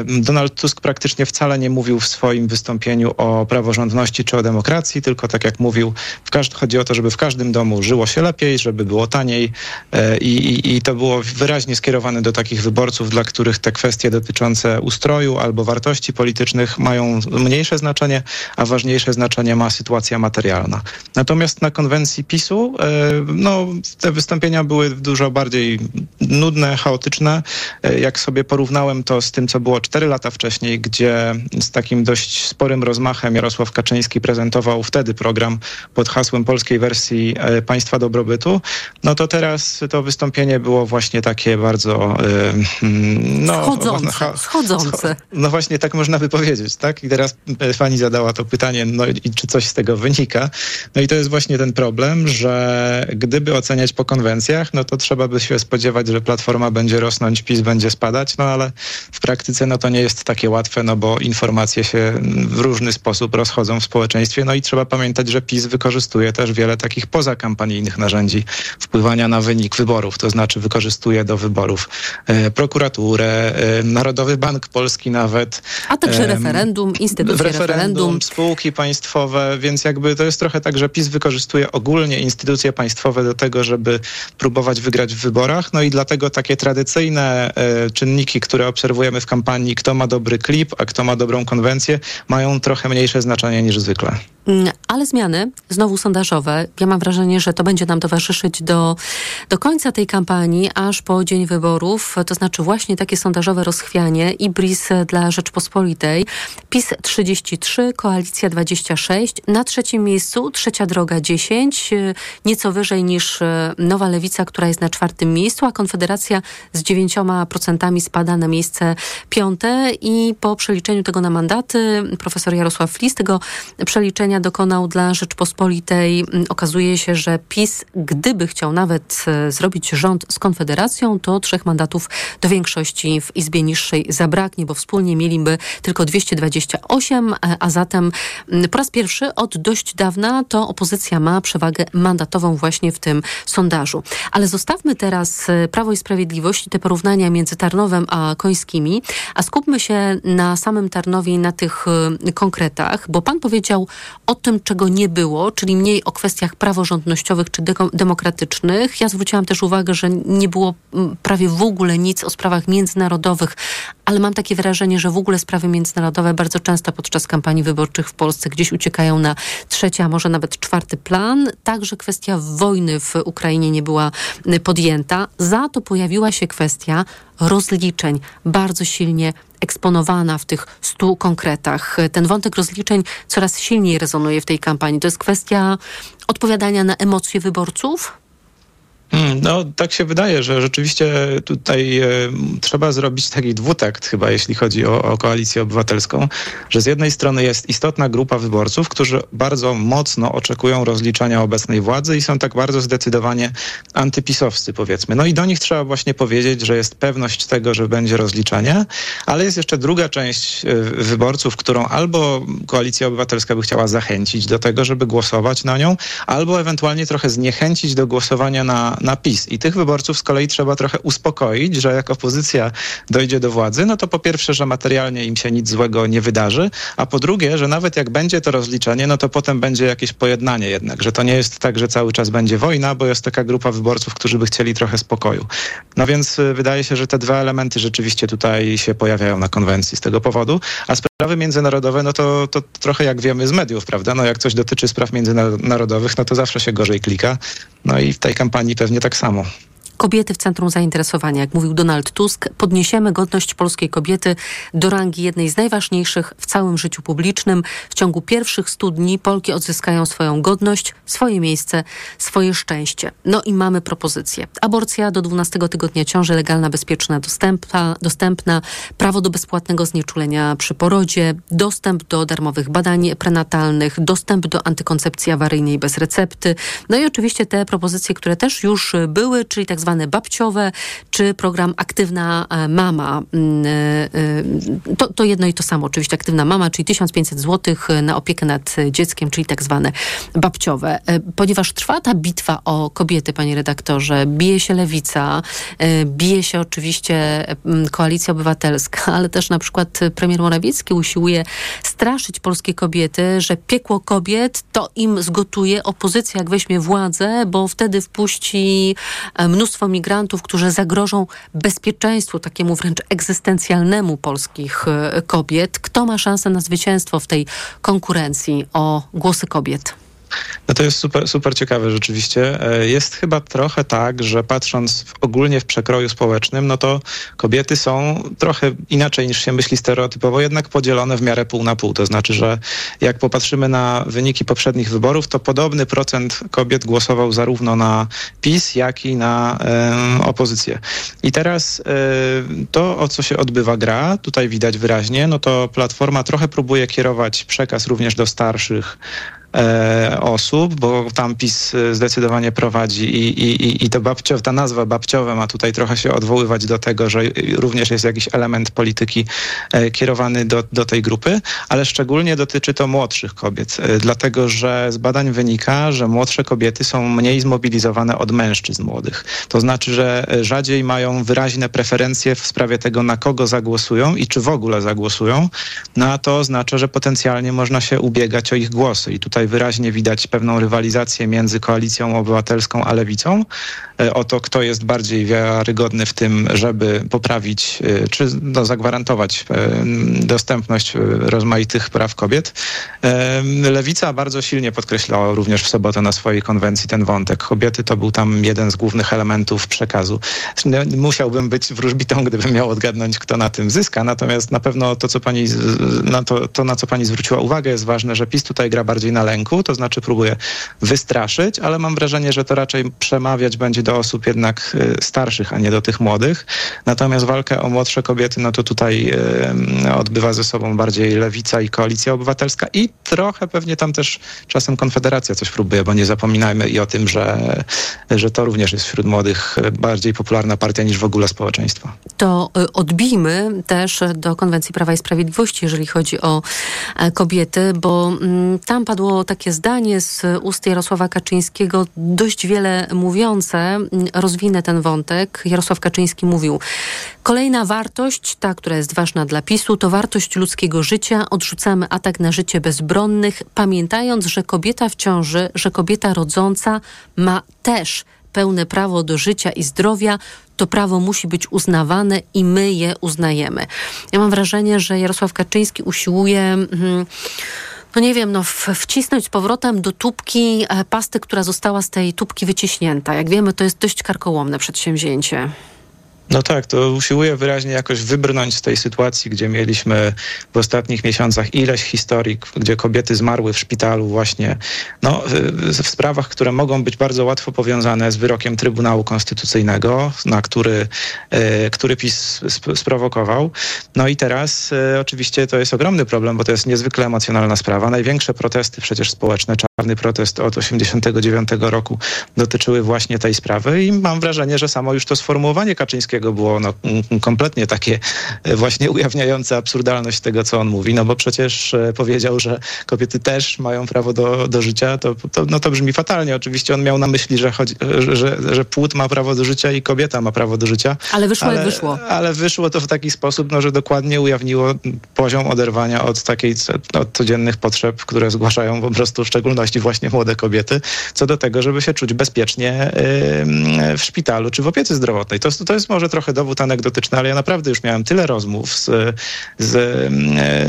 Donald Tusk praktycznie wcale nie mówił w swoim wystąpieniu o praworządności czy o demokracji, tylko tak jak mówił, w każd- chodzi o to, żeby w każdym domu żyło się lepiej, żeby było taniej e, i, i, i to było wyraźnie skierowane do takich wyborców, dla których te kwestie dotyczące ustroju albo wartości politycznych mają mniejsze znaczenie, a ważniejsze znaczenie ma sytuacja materialna. Natomiast na konwencji PiSu, e, no, te wystąpienia były dużo bardziej nudne, chaotyczne. E, Jak sobie porównałem to z tym, co było 4 lata wcześniej, gdzie z takim dość sporym rozmachem Jarosław Kaczyński prezentował wtedy program pod hasłem polskiej wersji e, państwa dobrobytu, no to teraz to wystąpienie było właśnie takie bardzo e, mm, no, Schodzące, schodzące. no właśnie tak można by powiedzieć, tak? I teraz pani zadała to pytanie, no i czy coś z tego wynika? No i to jest właśnie ten problem, że gdyby oceniać po konwencjach, no to trzeba by się spodziewać, że Platforma będzie rosnąć, PiS będzie spadać, no ale w praktyce no to nie jest takie łatwe, no bo informacje się w różny sposób rozchodzą w społeczeństwie, no i trzeba pamiętać, że PiS wykorzystuje też wiele takich pozakampanijnych narzędzi wpływania na wynik wyborów, to znaczy wykorzystuje do wyborów e, prokuraturę, e, Narodowy Bank Polski nawet. A także em, referendum, instytucje referendum, referendum. spółki państwowe, więc jakby to jest trochę tak, że PiS wykorzystuje ogólnie instytucje państwowe do tego, żeby próbować wygrać w wyborach. No i dlatego takie tradycyjne e, czynniki, które obserwujemy w kampanii, kto ma dobry klip, a kto ma dobrą konwencję, mają trochę mniejsze znaczenie niż zwykle. Mm, Ale zmiany, znowu sondażowe, ja mam wrażenie, że to będzie nam towarzyszyć do, do końca tej kampanii, aż po dzień wyborów, to znaczy właśnie takie sondażowe rozchwianie i bris dla Rzeczpospolitej. PiS 33, Koalicja 26, na trzecim miejscu Trzecia Droga 10, y, nieco wyżej niż y, Nowa Lewica, która jest na czwartym miejscu, a Konfederacja z 9% spada na miejsce piąte. I po przeliczeniu tego na mandaty, profesor Jarosław Flis tego przeliczenia dokonał dla Rzeczpospolitej. Okazuje się, że PiS, gdyby chciał nawet e, zrobić rząd z Konfederacją, to trzech mandatów do większości w Izbie Niższej zabraknie, bo wspólnie mieliby tylko 228, e, a zatem po raz pierwszy od dość dawna to opozycja ma przewagę mandatową właśnie w tym sondażu. Ale zostawmy teraz e, Prawo i Sprawiedliwość te porównania między Tarnowem a Końskimi, a skupmy się na samym Tarnowie i na tych konkretach, bo pan powiedział o tym, czego nie było, czyli mniej o kwestiach praworządnościowych czy demokratycznych. Ja zwróciłam też uwagę, że nie było mm, prawie w ogóle nic o sprawach międzynarodowych, ale mam takie wrażenie, że w ogóle sprawy międzynarodowe bardzo często podczas kampanii wyborczych w Polsce gdzieś uciekają na trzeci, a może nawet czwarty plan. Także kwestia wojny w Ukrainie nie była y, podjęta. Za to pojawiła się kwestia rozliczeń, bardzo silnie eksponowana w tych stu konkretach. Ten wątek rozliczeń coraz silniej rezonuje w tej kampanii. To jest kwestia odpowiadania na emocje wyborców? Mm, No, tak się wydaje, że rzeczywiście tutaj e, trzeba zrobić taki dwutakt chyba, jeśli chodzi o, o koalicję obywatelską, że z jednej strony jest istotna grupa wyborców, którzy bardzo mocno oczekują rozliczania obecnej władzy i są tak bardzo zdecydowanie antypisowscy, powiedzmy. No i do nich trzeba właśnie powiedzieć, że jest pewność tego, że będzie rozliczanie, ale jest jeszcze druga część e, wyborców, którą albo koalicja obywatelska by chciała zachęcić do tego, żeby głosować na nią, albo ewentualnie trochę zniechęcić do głosowania na, na PiS. I tych wyborców z kolei trzeba trochę uspokoić, że jak opozycja dojdzie do władzy, no to po pierwsze, że materialnie im się nic złego nie wydarzy, a po drugie, że nawet jak będzie to rozliczenie, no to potem będzie jakieś pojednanie jednak, że to nie jest tak, że cały czas będzie wojna, bo jest taka grupa wyborców, którzy by chcieli trochę spokoju. No więc y, wydaje się, że te dwa elementy rzeczywiście tutaj się pojawiają na konwencji z tego powodu, a sprawy międzynarodowe, no to, to trochę jak wiemy z mediów, prawda? No jak coś dotyczy spraw międzynarodowych, no to zawsze się gorzej klika. No i w tej kampanii pewnie tak samo. Kobiety w centrum zainteresowania. Jak mówił Donald Tusk, podniesiemy godność polskiej kobiety do rangi jednej z najważniejszych w całym życiu publicznym. W ciągu pierwszych stu dni Polki odzyskają swoją godność, swoje miejsce, swoje szczęście. No i mamy propozycję. Aborcja do 12 tygodnia ciąży, legalna, bezpieczna, dostępna, dostępna, prawo do bezpłatnego znieczulenia przy porodzie, dostęp do darmowych badań prenatalnych, dostęp do antykoncepcji awaryjnej bez recepty. No i oczywiście te propozycje, które też już były, czyli tak zwane babciowe, czy program Aktywna e, Mama. Mm, e, e, To, to jedno i to samo, oczywiście Aktywna Mama, czyli 1500 zł na opiekę nad dzieckiem, czyli tak zwane babciowe. Ponieważ trwa ta bitwa o kobiety, panie redaktorze, bije się lewica, bije się oczywiście mm, Koalicja Obywatelska, ale też na przykład premier Morawiecki usiłuje straszyć polskie kobiety, że piekło kobiet to im zgotuje opozycja, jak weźmie władzę, bo wtedy wpuści e, migrantów, którzy zagrożą bezpieczeństwu takiemu wręcz egzystencjalnemu polskich e, kobiet. Kto ma szansę na zwycięstwo w tej konkurencji o głosy kobiet? No to jest super, super ciekawe rzeczywiście. E, jest chyba trochę tak, że patrząc w, ogólnie w przekroju społecznym, no to kobiety są trochę inaczej niż się myśli stereotypowo, jednak podzielone w miarę pół na pół. To znaczy, że jak popatrzymy na wyniki poprzednich wyborów, to podobny procent kobiet głosował zarówno na PiS, jak i na opozycję. I teraz e, to, o co się odbywa gra, tutaj widać wyraźnie, no to Platforma trochę próbuje kierować przekaz również do starszych osób, bo tam PiS e, zdecydowanie prowadzi i, i, i to babciow, ta nazwa babciowe ma tutaj trochę się odwoływać do tego, że również jest jakiś element polityki e, kierowany do, do tej grupy, ale szczególnie dotyczy to młodszych kobiet, e, dlatego że z badań wynika, że młodsze kobiety są mniej zmobilizowane od mężczyzn młodych. To znaczy, że e, rzadziej mają wyraźne preferencje w sprawie tego, na kogo zagłosują i czy w ogóle zagłosują, no a to oznacza, że potencjalnie można się ubiegać o ich głosy i tutaj tutaj wyraźnie widać pewną rywalizację między koalicją obywatelską a lewicą e, o to, kto jest bardziej wiarygodny w tym, żeby poprawić e, czy no, zagwarantować e, dostępność rozmaitych praw kobiet. Lewica bardzo silnie podkreślała również w sobotę na swojej konwencji ten wątek. Kobiety to był tam jeden z głównych elementów przekazu. Musiałbym być wróżbitą, gdybym miał odgadnąć, kto na tym zyska. Natomiast na pewno to, co pani, na to, to, na co pani zwróciła uwagę, jest ważne, że PiS tutaj gra bardziej na lęku, to znaczy próbuje wystraszyć, ale mam wrażenie, że to raczej przemawiać będzie do osób jednak y, starszych, a nie do tych młodych. Natomiast walkę o młodsze kobiety, no to tutaj odbywa ze sobą bardziej lewica i koalicja obywatelska i trochę pewnie tam też czasem Konfederacja coś próbuje, bo nie zapominajmy i o tym, że, że to również jest wśród młodych bardziej popularna partia niż w ogóle społeczeństwo. To y, odbijmy też do Konwencji Prawa i Sprawiedliwości, jeżeli chodzi o e, kobiety, bo mm, tam padło takie zdanie z ust Jarosława Kaczyńskiego, dość wiele mówiące. Rozwinę ten wątek. Jarosław Kaczyński mówił: Kolejna wartość, ta, która jest ważna dla PiSu, to wartość ludzkiego życia. Odrzucamy atak na życie bezbronnych, pamiętając, że kobieta w ciąży, że kobieta rodząca ma też pełne prawo do życia i zdrowia, to prawo musi być uznawane i my je uznajemy. Ja mam wrażenie, że Jarosław Kaczyński usiłuje. No nie wiem, no wcisnąć z powrotem do tubki e, pasty, która została z tej tubki wyciśnięta. Jak wiemy, to jest dość karkołomne przedsięwzięcie. No tak, to usiłuje wyraźnie jakoś wybrnąć z tej sytuacji, gdzie mieliśmy w ostatnich miesiącach ileś historii, gdzie kobiety zmarły w szpitalu właśnie no, w sprawach, które mogą być bardzo łatwo powiązane z wyrokiem Trybunału Konstytucyjnego, na który, e, który PiS sprowokował. No i teraz e, oczywiście to jest ogromny problem, bo to jest niezwykle emocjonalna sprawa. Największe protesty przecież społeczne, czarny protest od 89 roku dotyczyły właśnie tej sprawy i mam wrażenie, że samo już to sformułowanie Kaczyńskiego było no, kompletnie takie e, właśnie ujawniające absurdalność tego, co on mówi, no bo przecież e, powiedział, że kobiety też mają prawo do, do życia, to, to, no to brzmi fatalnie. Oczywiście on miał na myśli, że, chodzi, że, że płód ma prawo do życia i kobieta ma prawo do życia. Ale wyszło ale, jak wyszło. Ale wyszło to w taki sposób, no, że dokładnie ujawniło poziom oderwania od takiej, od codziennych potrzeb, które zgłaszają po prostu w szczególności właśnie młode kobiety, co do tego, żeby się czuć bezpiecznie w szpitalu czy w opiece zdrowotnej. To, to jest może trochę dowód anegdotyczny, ale ja naprawdę już miałem tyle rozmów z, z,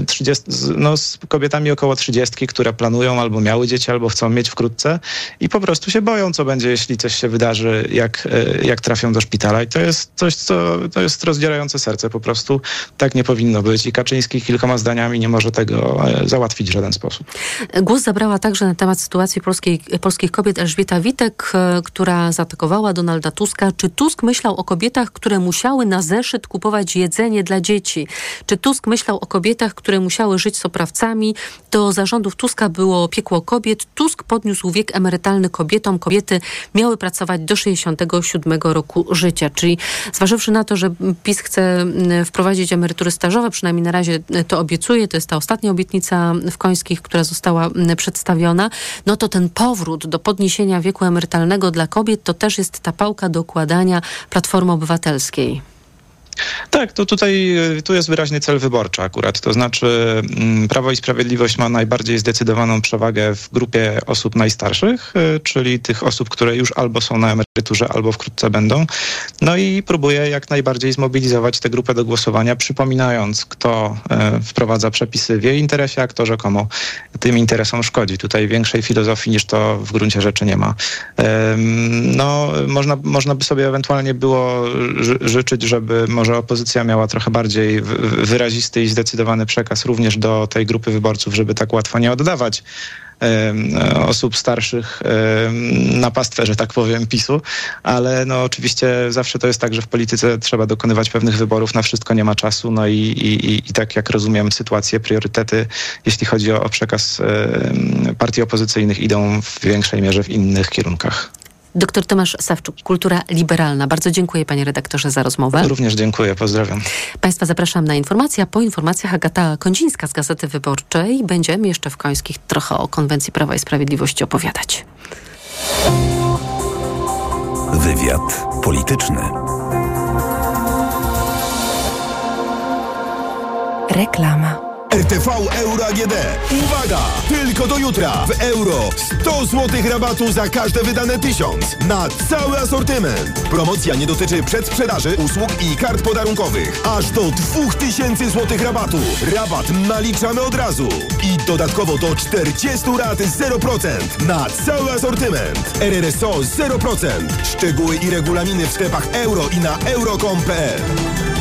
30, mm, z, no, z kobietami około 30, które planują albo miały dzieci, albo chcą mieć wkrótce i po prostu się boją, co będzie, jeśli coś się wydarzy, jak, e, jak trafią do szpitala. I to jest coś, co to jest rozdzierające serce po prostu. Tak nie powinno być. I Kaczyński kilkoma zdaniami nie może tego e, załatwić w żaden sposób. Głos zabrała także na temat sytuacji polskiej, polskich kobiet Elżbieta Witek, e, która zaatakowała Donalda Tuska. Czy Tusk myślał o kobietach, które musiały na zeszyt kupować jedzenie dla dzieci. Czy Tusk myślał o kobietach, które musiały żyć z oprawcami? Do zarządów Tuska było piekło kobiet. Tusk podniósł wiek emerytalny kobietom. Kobiety miały pracować do 67 roku życia. Czyli zważywszy na to, że PiS chce mm, wprowadzić emerytury stażowe, przynajmniej na razie to obiecuje, to jest ta ostatnia obietnica w Końskich, która została mm, przedstawiona, no to ten powrót do podniesienia wieku emerytalnego dla kobiet to też jest ta pałka do układania Platformy Obywatelskiej. Elskiej. Tak, to tutaj y, tu jest wyraźny cel wyborczy akurat. To znaczy mm, Prawo i Sprawiedliwość ma najbardziej zdecydowaną przewagę w grupie osób najstarszych, y, czyli tych osób, które już albo są na emeryturze, albo wkrótce będą. No i próbuje jak najbardziej zmobilizować tę grupę do głosowania, przypominając, kto y, wprowadza przepisy w jej interesie, a kto rzekomo tym interesom szkodzi. Tutaj większej filozofii niż to w gruncie rzeczy nie ma. No, można, można by sobie ewentualnie było ży- życzyć, żeby może opozycja miała trochę bardziej wyrazisty i zdecydowany przekaz również do tej grupy wyborców, żeby tak łatwo nie oddawać osób starszych na pastwę, że tak powiem, PiSu, ale no oczywiście zawsze to jest tak, że w polityce trzeba dokonywać pewnych wyborów, na wszystko nie ma czasu, no i, i, i- tak jak rozumiem sytuację, priorytety, jeśli chodzi o, o przekaz partii opozycyjnych idą w większej mierze w innych kierunkach. Doktor Tomasz Sawczuk, Kultura Liberalna. Bardzo dziękuję panie redaktorze za rozmowę. Również dziękuję, pozdrawiam. Państwa zapraszam na informacje, po informacjach Agata Kondzińska z Gazety Wyborczej. Będziemy jeszcze w Końskich trochę o Konwencji Prawa i Sprawiedliwości opowiadać. Wywiad polityczny. Reklama. RTV Euro AGD. Uwaga! Tylko do jutra w euro 100 zł rabatu za każde wydane 1000 na cały asortyment. Promocja nie dotyczy przedsprzedaży, usług i kart podarunkowych. Aż do 2000 zł rabatu. Rabat naliczamy od razu. I dodatkowo do 40 rat 0% na cały asortyment. RRSO 0%. Szczegóły i regulaminy w sklepach euro i na euro.com.pl.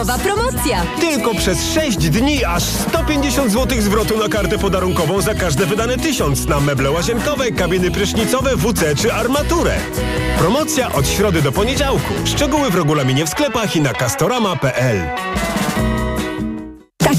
Nowa promocja! Tylko przez 6 dni aż 150 zł zwrotu na kartę podarunkową za każde wydane 1000 na meble łazienkowe, kabiny prysznicowe, WC czy armaturę. Promocja od środy do poniedziałku. Szczegóły w regulaminie w sklepach i na castorama.pl.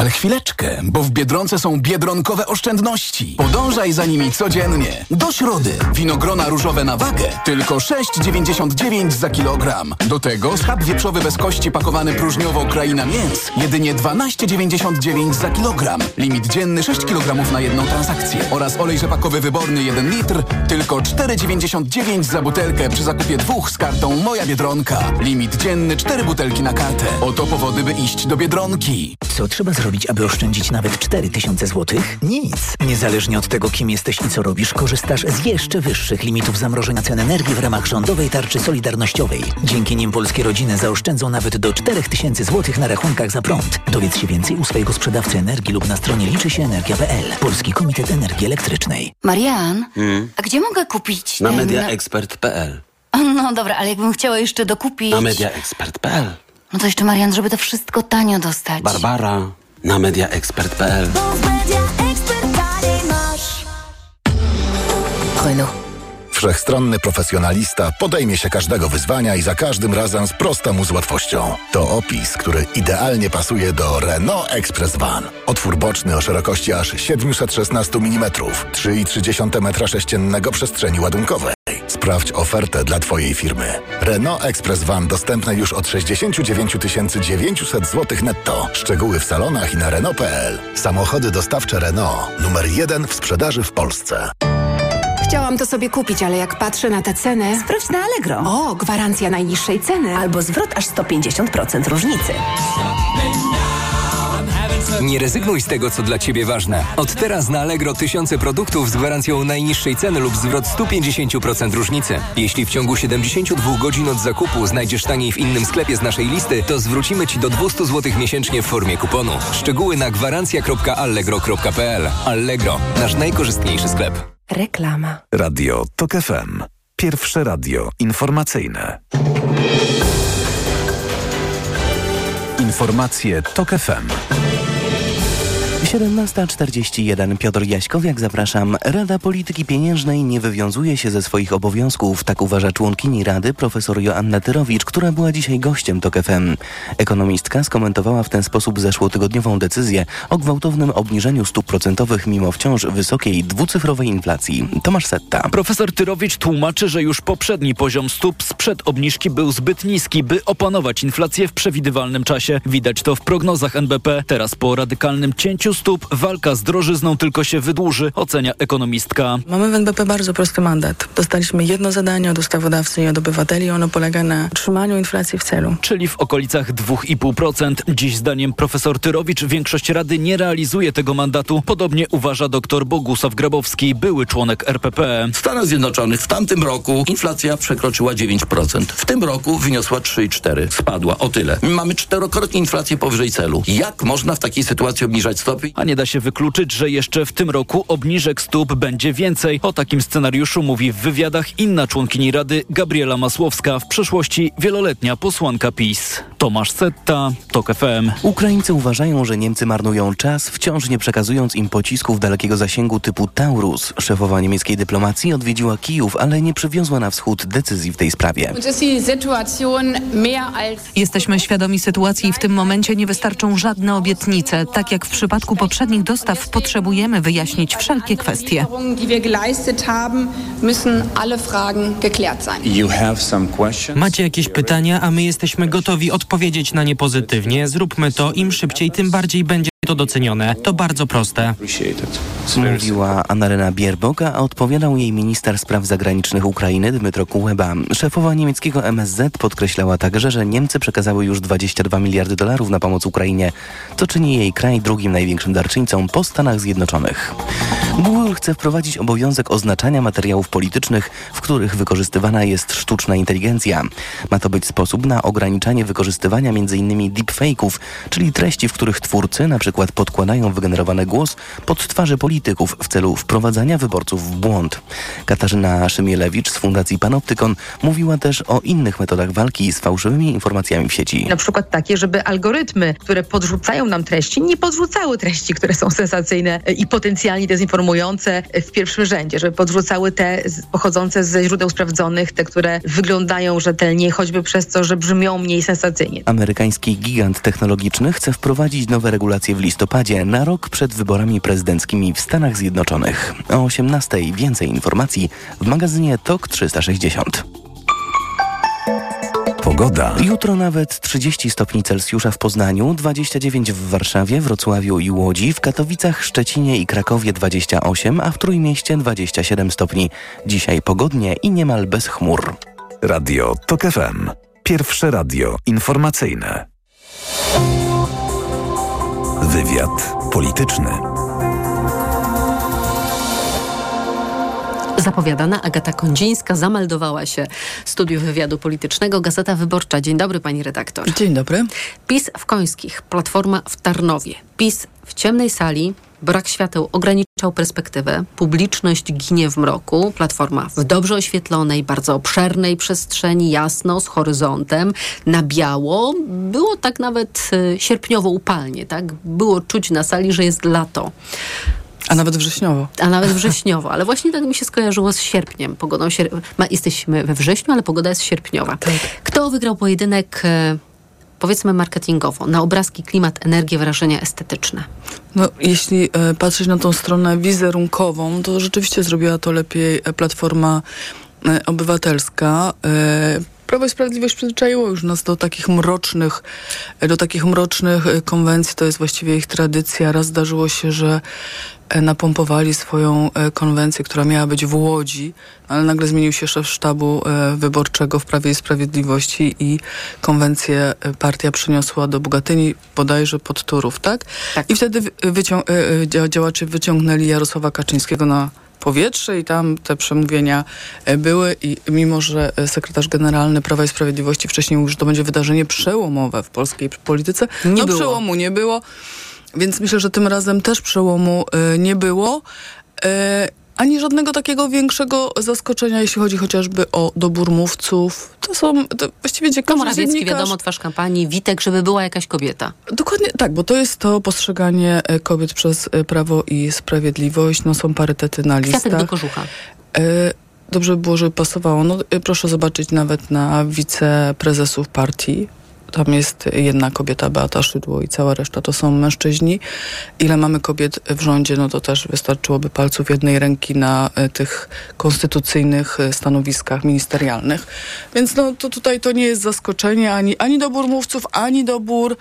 Ale chwileczkę, bo w Biedronce są biedronkowe oszczędności. Podążaj za nimi codziennie. Do środy. Winogrona różowe na wagę. Tylko 6,99 za kilogram. Do tego schab wieprzowy bez kości pakowany próżniowo kraina mięs. Jedynie 12,99 za kilogram. Limit dzienny 6 kg na jedną transakcję. Oraz olej rzepakowy wyborny 1 litr. Tylko 4,99 za butelkę przy zakupie dwóch z kartą Moja Biedronka. Limit dzienny 4 butelki na kartę. Oto powody, by iść do Biedronki. Co trzeba zrobić, aby oszczędzić nawet 4000 zł? Nic. Niezależnie od tego, kim jesteś i co robisz, korzystasz z jeszcze wyższych limitów zamrożenia cen energii w ramach rządowej tarczy solidarnościowej. Dzięki nim polskie rodziny zaoszczędzą nawet do 4000 zł na rachunkach za prąd. Dowiedz się więcej u swojego sprzedawcy energii lub na stronie liczy się energia.pl. Polski Komitet Energii Elektrycznej. Marian, Hmm. a gdzie mogę kupić Na ten... mediaexpert.pl No dobra, ale jakbym chciała jeszcze dokupić... Na mediaexpert.pl No to jeszcze, Marian, żeby to wszystko tanio dostać. Barbara na mediaexpert.pl Renault. Wszechstronny profesjonalista podejmie się każdego wyzwania i za każdym razem sprosta mu z łatwością. To opis, który idealnie pasuje do Renault Express Van. Otwór boczny o szerokości aż 716 mm, 3,3 m3 przestrzeni ładunkowej. Sprawdź ofertę dla Twojej firmy. Renault Express Van dostępne już od 69 900 zł netto. Szczegóły w salonach i na Renault.pl. Samochody dostawcze Renault. Numer jeden w sprzedaży w Polsce. Chciałam to sobie kupić, ale jak patrzę na tę cenę... Sprawdź na Allegro. O, gwarancja najniższej ceny. Albo zwrot aż 150% różnicy. Nie rezygnuj z tego, co dla Ciebie ważne. Od teraz na Allegro tysiące produktów z gwarancją najniższej ceny lub zwrot 150% różnicy. Jeśli w ciągu 72 godzin od zakupu znajdziesz taniej w innym sklepie z naszej listy, to zwrócimy Ci do 200 zł miesięcznie w formie kuponu. Szczegóły na gwarancja.allegro.pl Allegro, nasz najkorzystniejszy sklep. Reklama. Radio TOK FM. Pierwsze radio informacyjne. Informacje TOK FM. 17.41 Piotr Jaśkowiak, zapraszam. Rada Polityki Pieniężnej nie wywiązuje się ze swoich obowiązków, tak uważa członkini Rady profesor Joanna Tyrowicz, która była dzisiaj gościem TOK FM. Ekonomistka skomentowała w ten sposób zeszłotygodniową decyzję o gwałtownym obniżeniu stóp procentowych mimo wciąż wysokiej dwucyfrowej inflacji. Tomasz Setta. Profesor Tyrowicz tłumaczy, że już poprzedni poziom stóp sprzed obniżki był zbyt niski, by opanować inflację w przewidywalnym czasie. Widać to w prognozach NBP. Teraz po radykalnym cięciu stóp walka z drożyzną tylko się wydłuży, ocenia ekonomistka. Mamy w NBP bardzo prosty mandat. Dostaliśmy jedno zadanie od ustawodawcy i od obywateli. Ono polega na trzymaniu inflacji w celu. Czyli w okolicach 2,5%. Dziś zdaniem profesor Tyrowicz większość Rady nie realizuje tego mandatu. Podobnie uważa dr Bogusław Grabowski, były członek RPP. W Stanach Zjednoczonych w tamtym roku inflacja przekroczyła 9%. W tym roku wyniosła 3,4%. Spadła o tyle. My mamy czterokrotnie inflację powyżej celu. Jak można w takiej sytuacji obniżać stopy? A nie da się wykluczyć, że jeszcze w tym roku obniżek stóp będzie więcej. O takim scenariuszu mówi w wywiadach inna członkini Rady Gabriela Masłowska, w przeszłości wieloletnia posłanka PiS. Tomasz Setta, TOK FM. Ukraińcy uważają, że Niemcy marnują czas, wciąż nie przekazując im pocisków dalekiego zasięgu typu Taurus. Szefowa niemieckiej dyplomacji odwiedziła Kijów, ale nie przywiozła na wschód decyzji w tej sprawie. Jesteśmy świadomi sytuacji i w tym momencie nie wystarczą żadne obietnice. Tak jak w przypadku poprzednich dostaw potrzebujemy wyjaśnić wszelkie kwestie. Macie jakieś pytania, a my jesteśmy gotowi odpowiedzieć na nie pozytywnie. Zróbmy to, im szybciej, tym bardziej będzie to docenione. To bardzo proste. Mówiła Annalena Bierboga, a odpowiadał jej minister spraw zagranicznych Ukrainy Dmytro Kuleba. Szefowa niemieckiego MSZ podkreślała także, że Niemcy przekazały już 22 miliardy dolarów na pomoc Ukrainie, co czyni jej kraj drugim największym darczyńcą po Stanach Zjednoczonych. Google chce wprowadzić obowiązek oznaczania materiałów politycznych, w których wykorzystywana jest sztuczna inteligencja. Ma to być sposób na ograniczanie wykorzystywania m.in. deepfake'ów, czyli treści, w których twórcy na przykład podkładają wygenerowany głos pod twarze polityków w celu wprowadzania wyborców w błąd. Katarzyna Szymielewicz z Fundacji Panoptykon mówiła też o innych metodach walki z fałszywymi informacjami w sieci. Na przykład takie, żeby algorytmy, które podrzucają nam treści, nie podrzucały treści, które są sensacyjne i potencjalnie dezinformujące w pierwszym rzędzie, żeby podrzucały te pochodzące ze źródeł sprawdzonych, te, które wyglądają rzetelnie, choćby przez to, że brzmią mniej sensacyjnie. Amerykański gigant technologiczny chce wprowadzić nowe regulacje w listopadzie, na rok przed wyborami prezydenckimi w Stanach Zjednoczonych. O 18 więcej informacji w magazynie TOK 360. Pogoda. Jutro nawet 30 stopni Celsjusza w Poznaniu, 29 w Warszawie, Wrocławiu i Łodzi, w Katowicach, Szczecinie i Krakowie 28, a w Trójmieście 27 stopni. Dzisiaj pogodnie i niemal bez chmur. Radio TOK FM. Pierwsze radio informacyjne. Wywiad polityczny. Zapowiadana Agata Kondzińska zameldowała się w studiu wywiadu politycznego Gazeta Wyborcza. Dzień dobry, pani redaktor. Dzień dobry. PiS w Końskich, Platforma w Tarnowie. PiS w ciemnej sali, brak świateł ograniczał perspektywę, publiczność ginie w mroku, Platforma w dobrze oświetlonej, bardzo obszernej przestrzeni, jasno, z horyzontem, na biało. Było tak nawet y, sierpniowo upalnie, tak? Było czuć na sali, że jest lato. A nawet wrześniowo. A nawet wrześniowo, ale właśnie tak mi się skojarzyło z sierpniem. Pogodą sier- Ma, jesteśmy we wrześniu, ale pogoda jest sierpniowa. Tak. Kto wygrał pojedynek, e, powiedzmy marketingowo, na obrazki, klimat, energię, wrażenia estetyczne? No, jeśli e, patrzeć na tą stronę wizerunkową, to rzeczywiście zrobiła to lepiej e, Platforma e, Obywatelska. Prawo i Sprawiedliwość przyzwyczaiło już nas do takich mrocznych, do takich mrocznych e, konwencji. To jest właściwie ich tradycja. Raz zdarzyło się, że e, napompowali swoją e, konwencję, która miała być w Łodzi, ale nagle zmienił się szef sztabu wyborczego w Prawie i Sprawiedliwości i konwencję partia przyniosła do Bogatyni, bodajże pod Turów, tak? I wtedy wy- wycią- dzia- działacze wyciągnęli Jarosława Kaczyńskiego na powietrze i tam te przemówienia e, były i mimo, że e, sekretarz generalny Prawa i Sprawiedliwości wcześniej mówił, że to będzie wydarzenie przełomowe w polskiej polityce, Nie no było. przełomu nie było, więc myślę, że tym razem też przełomu e, nie było. Ani żadnego takiego większego zaskoczenia, jeśli chodzi chociażby o dobór mówców. To są to właściwie ciekawe. Morawiecki, wiadomo, twarz kampanii, Witek, żeby była jakaś kobieta. Dokładnie tak, bo to jest to postrzeganie e, kobiet przez e, Prawo i Sprawiedliwość. No są parytety na listach. Kwiatek do kożucha. E, Dobrze by było, żeby pasowało. No, proszę zobaczyć nawet na wiceprezesów partii. Tam jest jedna kobieta, Beata Szydło i cała reszta to są mężczyźni. Ile mamy kobiet w rządzie, no to też wystarczyłoby palców jednej ręki na e, tych konstytucyjnych e, stanowiskach ministerialnych. Więc no to tutaj to nie jest zaskoczenie ani, ani dobór mówców, ani dobór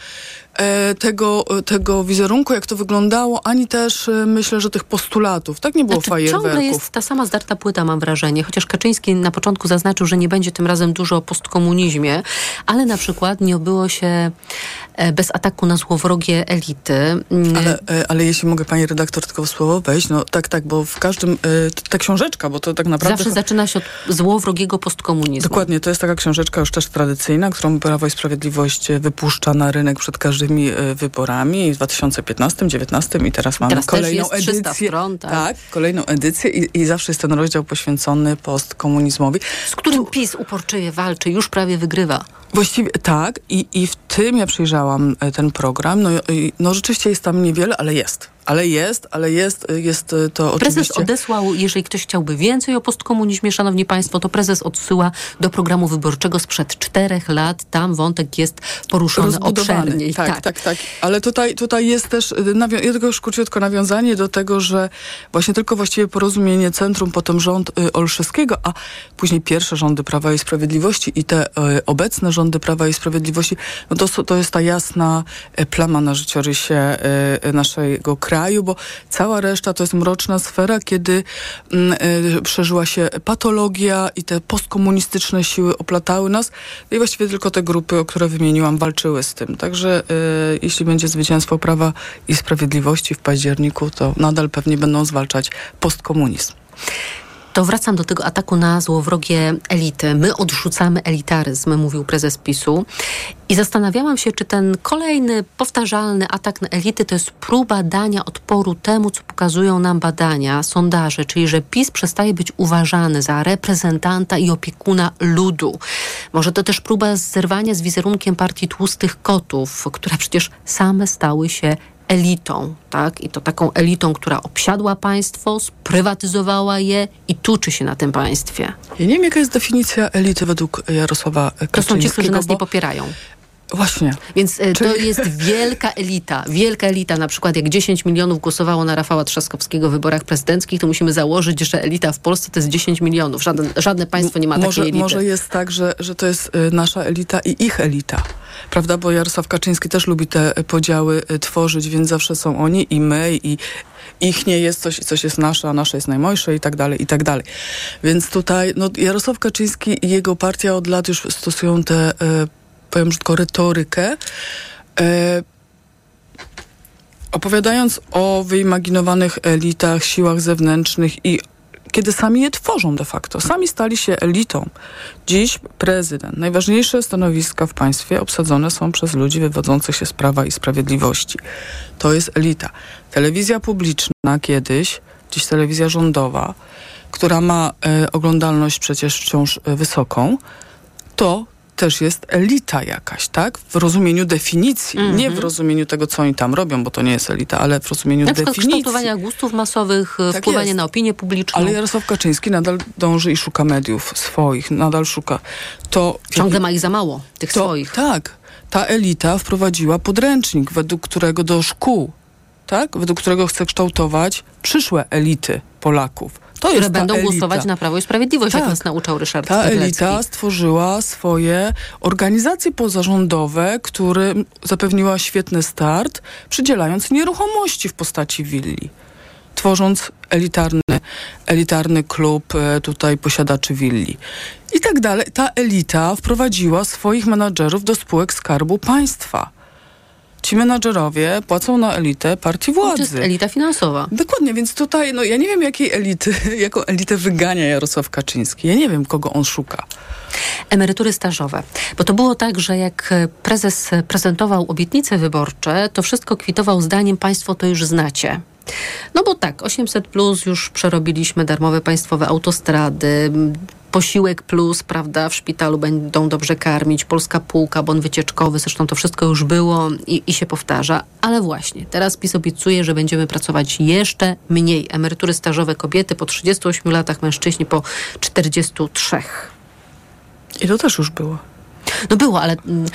tego, tego wizerunku, jak to wyglądało, ani też e, myślę, że tych postulatów. Tak nie było Znaczy, ciągle fajerwerków. jest ta sama zdarta płyta, mam wrażenie. Chociaż Kaczyński na początku zaznaczył, że nie będzie tym razem dużo o postkomunizmie, ale na przykład nie obyło się e, bez ataku na złowrogie elity. Mm, Ale, e, ale jeśli mogę pani redaktor tylko w słowo wejść, no tak, tak, bo w każdym, e, ta książeczka, bo to tak naprawdę... Zawsze zaczyna się od złowrogiego postkomunizmu. Dokładnie, to jest taka książeczka już też tradycyjna, którą Prawo i Sprawiedliwość e, wypuszcza na rynek przed każdymi e, wyborami w 2015, 2019 i teraz mamy Teraz kolejną jest 300 edycję. stron, tak. kolejną edycję i, i zawsze jest ten rozdział poświęcony postkomunizmowi. Z którym PiS uporczywie walczy, już prawie wygrywa. Właściwie tak i, i w tym ja przyjrzałam e, ten program. No, no rzeczywiście jest tam niewiele, ale jest. Ale jest, ale jest, jest e, to Prezes oczywiście... odesłał, jeżeli ktoś chciałby więcej o postkomunizmie, szanowni państwo, to prezes odsyła do programu wyborczego sprzed czterech lat. Tam wątek jest poruszony obszerniej. Tak, tak, tak, Ale tutaj, tutaj jest też, y, ja tylko już króciutko nawiązanie do tego, że właśnie tylko właściwie porozumienie centrum, potem rząd y, Olszewskiego, a później pierwsze rządy Prawa i Sprawiedliwości i te y, obecne rządy Prawa i Sprawiedliwości, no to, to jest ta jasna y, plama na życiorysie y, naszego kraju, bo cała reszta to jest mroczna sfera, kiedy mm, y, przeżyła się patologia i te postkomunistyczne siły oplatały nas i właściwie tylko te grupy, o które wymieniłam, walczyły z tym. Także y, jeśli będzie zwycięstwo Prawa i Sprawiedliwości w październiku, to nadal pewnie będą zwalczać postkomunizm. To wracam do tego ataku na złowrogie elity. My odrzucamy elitaryzm, mówił prezes PiSu. I zastanawiałam się, czy ten kolejny, powtarzalny atak na elity to jest próba dania odporu temu, co pokazują nam badania, sondaże, czyli że PiS przestaje być uważany za reprezentanta i opiekuna ludu. Może to też próba zerwania z wizerunkiem partii tłustych kotów, które przecież same stały się elitą, tak? I to taką elitą, która obsiadła państwo, sprywatyzowała je i tuczy się na tym państwie. Ja nie wiem, jaka jest definicja elity według Jarosława Kaczyńskiego. To są ci, którzy nas nie popierają. Właśnie. Więc e, to jest wielka elita. Wielka elita. Na przykład jak 10 milionów głosowało na Rafała Trzaskowskiego w wyborach prezydenckich, to musimy założyć, że elita w Polsce to jest 10 milionów. Żaden, żadne państwo nie ma może, takiej elity. Może jest tak, że, że to jest y, nasza elita i ich elita. Prawda? Bo Jarosław Kaczyński też lubi te y, podziały y, tworzyć, więc zawsze są oni i my i ich nie jest coś, coś jest nasze, a nasze jest najmojsze i tak dalej, i tak dalej. Więc tutaj no, Jarosław Kaczyński i jego partia od lat już stosują tę, y, powiem brzydko, retorykę. Y, opowiadając o wyimaginowanych elitach, siłach zewnętrznych i kiedy sami je tworzą de facto. Sami stali się elitą. Dziś prezydent. Najważniejsze stanowiska w państwie obsadzone są przez ludzi wywodzących się z Prawa i Sprawiedliwości. To jest elita. Telewizja publiczna kiedyś, dziś telewizja rządowa, która ma e, oglądalność przecież wciąż e, wysoką, to też jest elita jakaś, tak? W rozumieniu definicji. Mhm. Nie w rozumieniu tego, co oni tam robią, bo to nie jest elita, ale w rozumieniu Na definicji. kształtowania gustów masowych, e, Tak wpływanie jest. na opinię publiczną. Ale Jarosław Kaczyński nadal dąży i szuka mediów swoich, nadal szuka. To Ciągle ma ich za mało, tych to, swoich. Tak. Ta elita wprowadziła podręcznik, według którego do szkół, tak? Według którego chce kształtować przyszłe elity Polaków. To które będą elita. głosować na Prawo i Sprawiedliwość, jak Tak. nas nauczał Ryszard Ta elita stworzyła swoje organizacje pozarządowe, które zapewniła świetny start, przydzielając nieruchomości w postaci willi. Tworząc elitarny, elitarny klub e, tutaj posiadaczy willi. I tak dalej. Ta elita wprowadziła swoich menadżerów do spółek Skarbu Państwa. Ci menadżerowie płacą na elitę partii To władzy. jest elita finansowa. Dokładnie, więc tutaj, no ja nie wiem jakiej elity, jaką elitę wygania Jarosław Kaczyński. Ja nie wiem, kogo on szuka. Emerytury stażowe. Bo to było tak, że jak prezes prezentował obietnice wyborcze, to wszystko kwitował zdaniem Państwo to już znacie. No bo tak, 800 plus już przerobiliśmy darmowe państwowe autostrady, posiłek plus, prawda, w szpitalu będą dobrze karmić, polska półka, bon wycieczkowy, zresztą to wszystko już było i, i się powtarza. Ale właśnie, teraz PiS obiecuje, że będziemy pracować jeszcze mniej. Emerytury stażowe kobiety po 38 latach, mężczyźni po 43. I to też już było. No było, ale mm,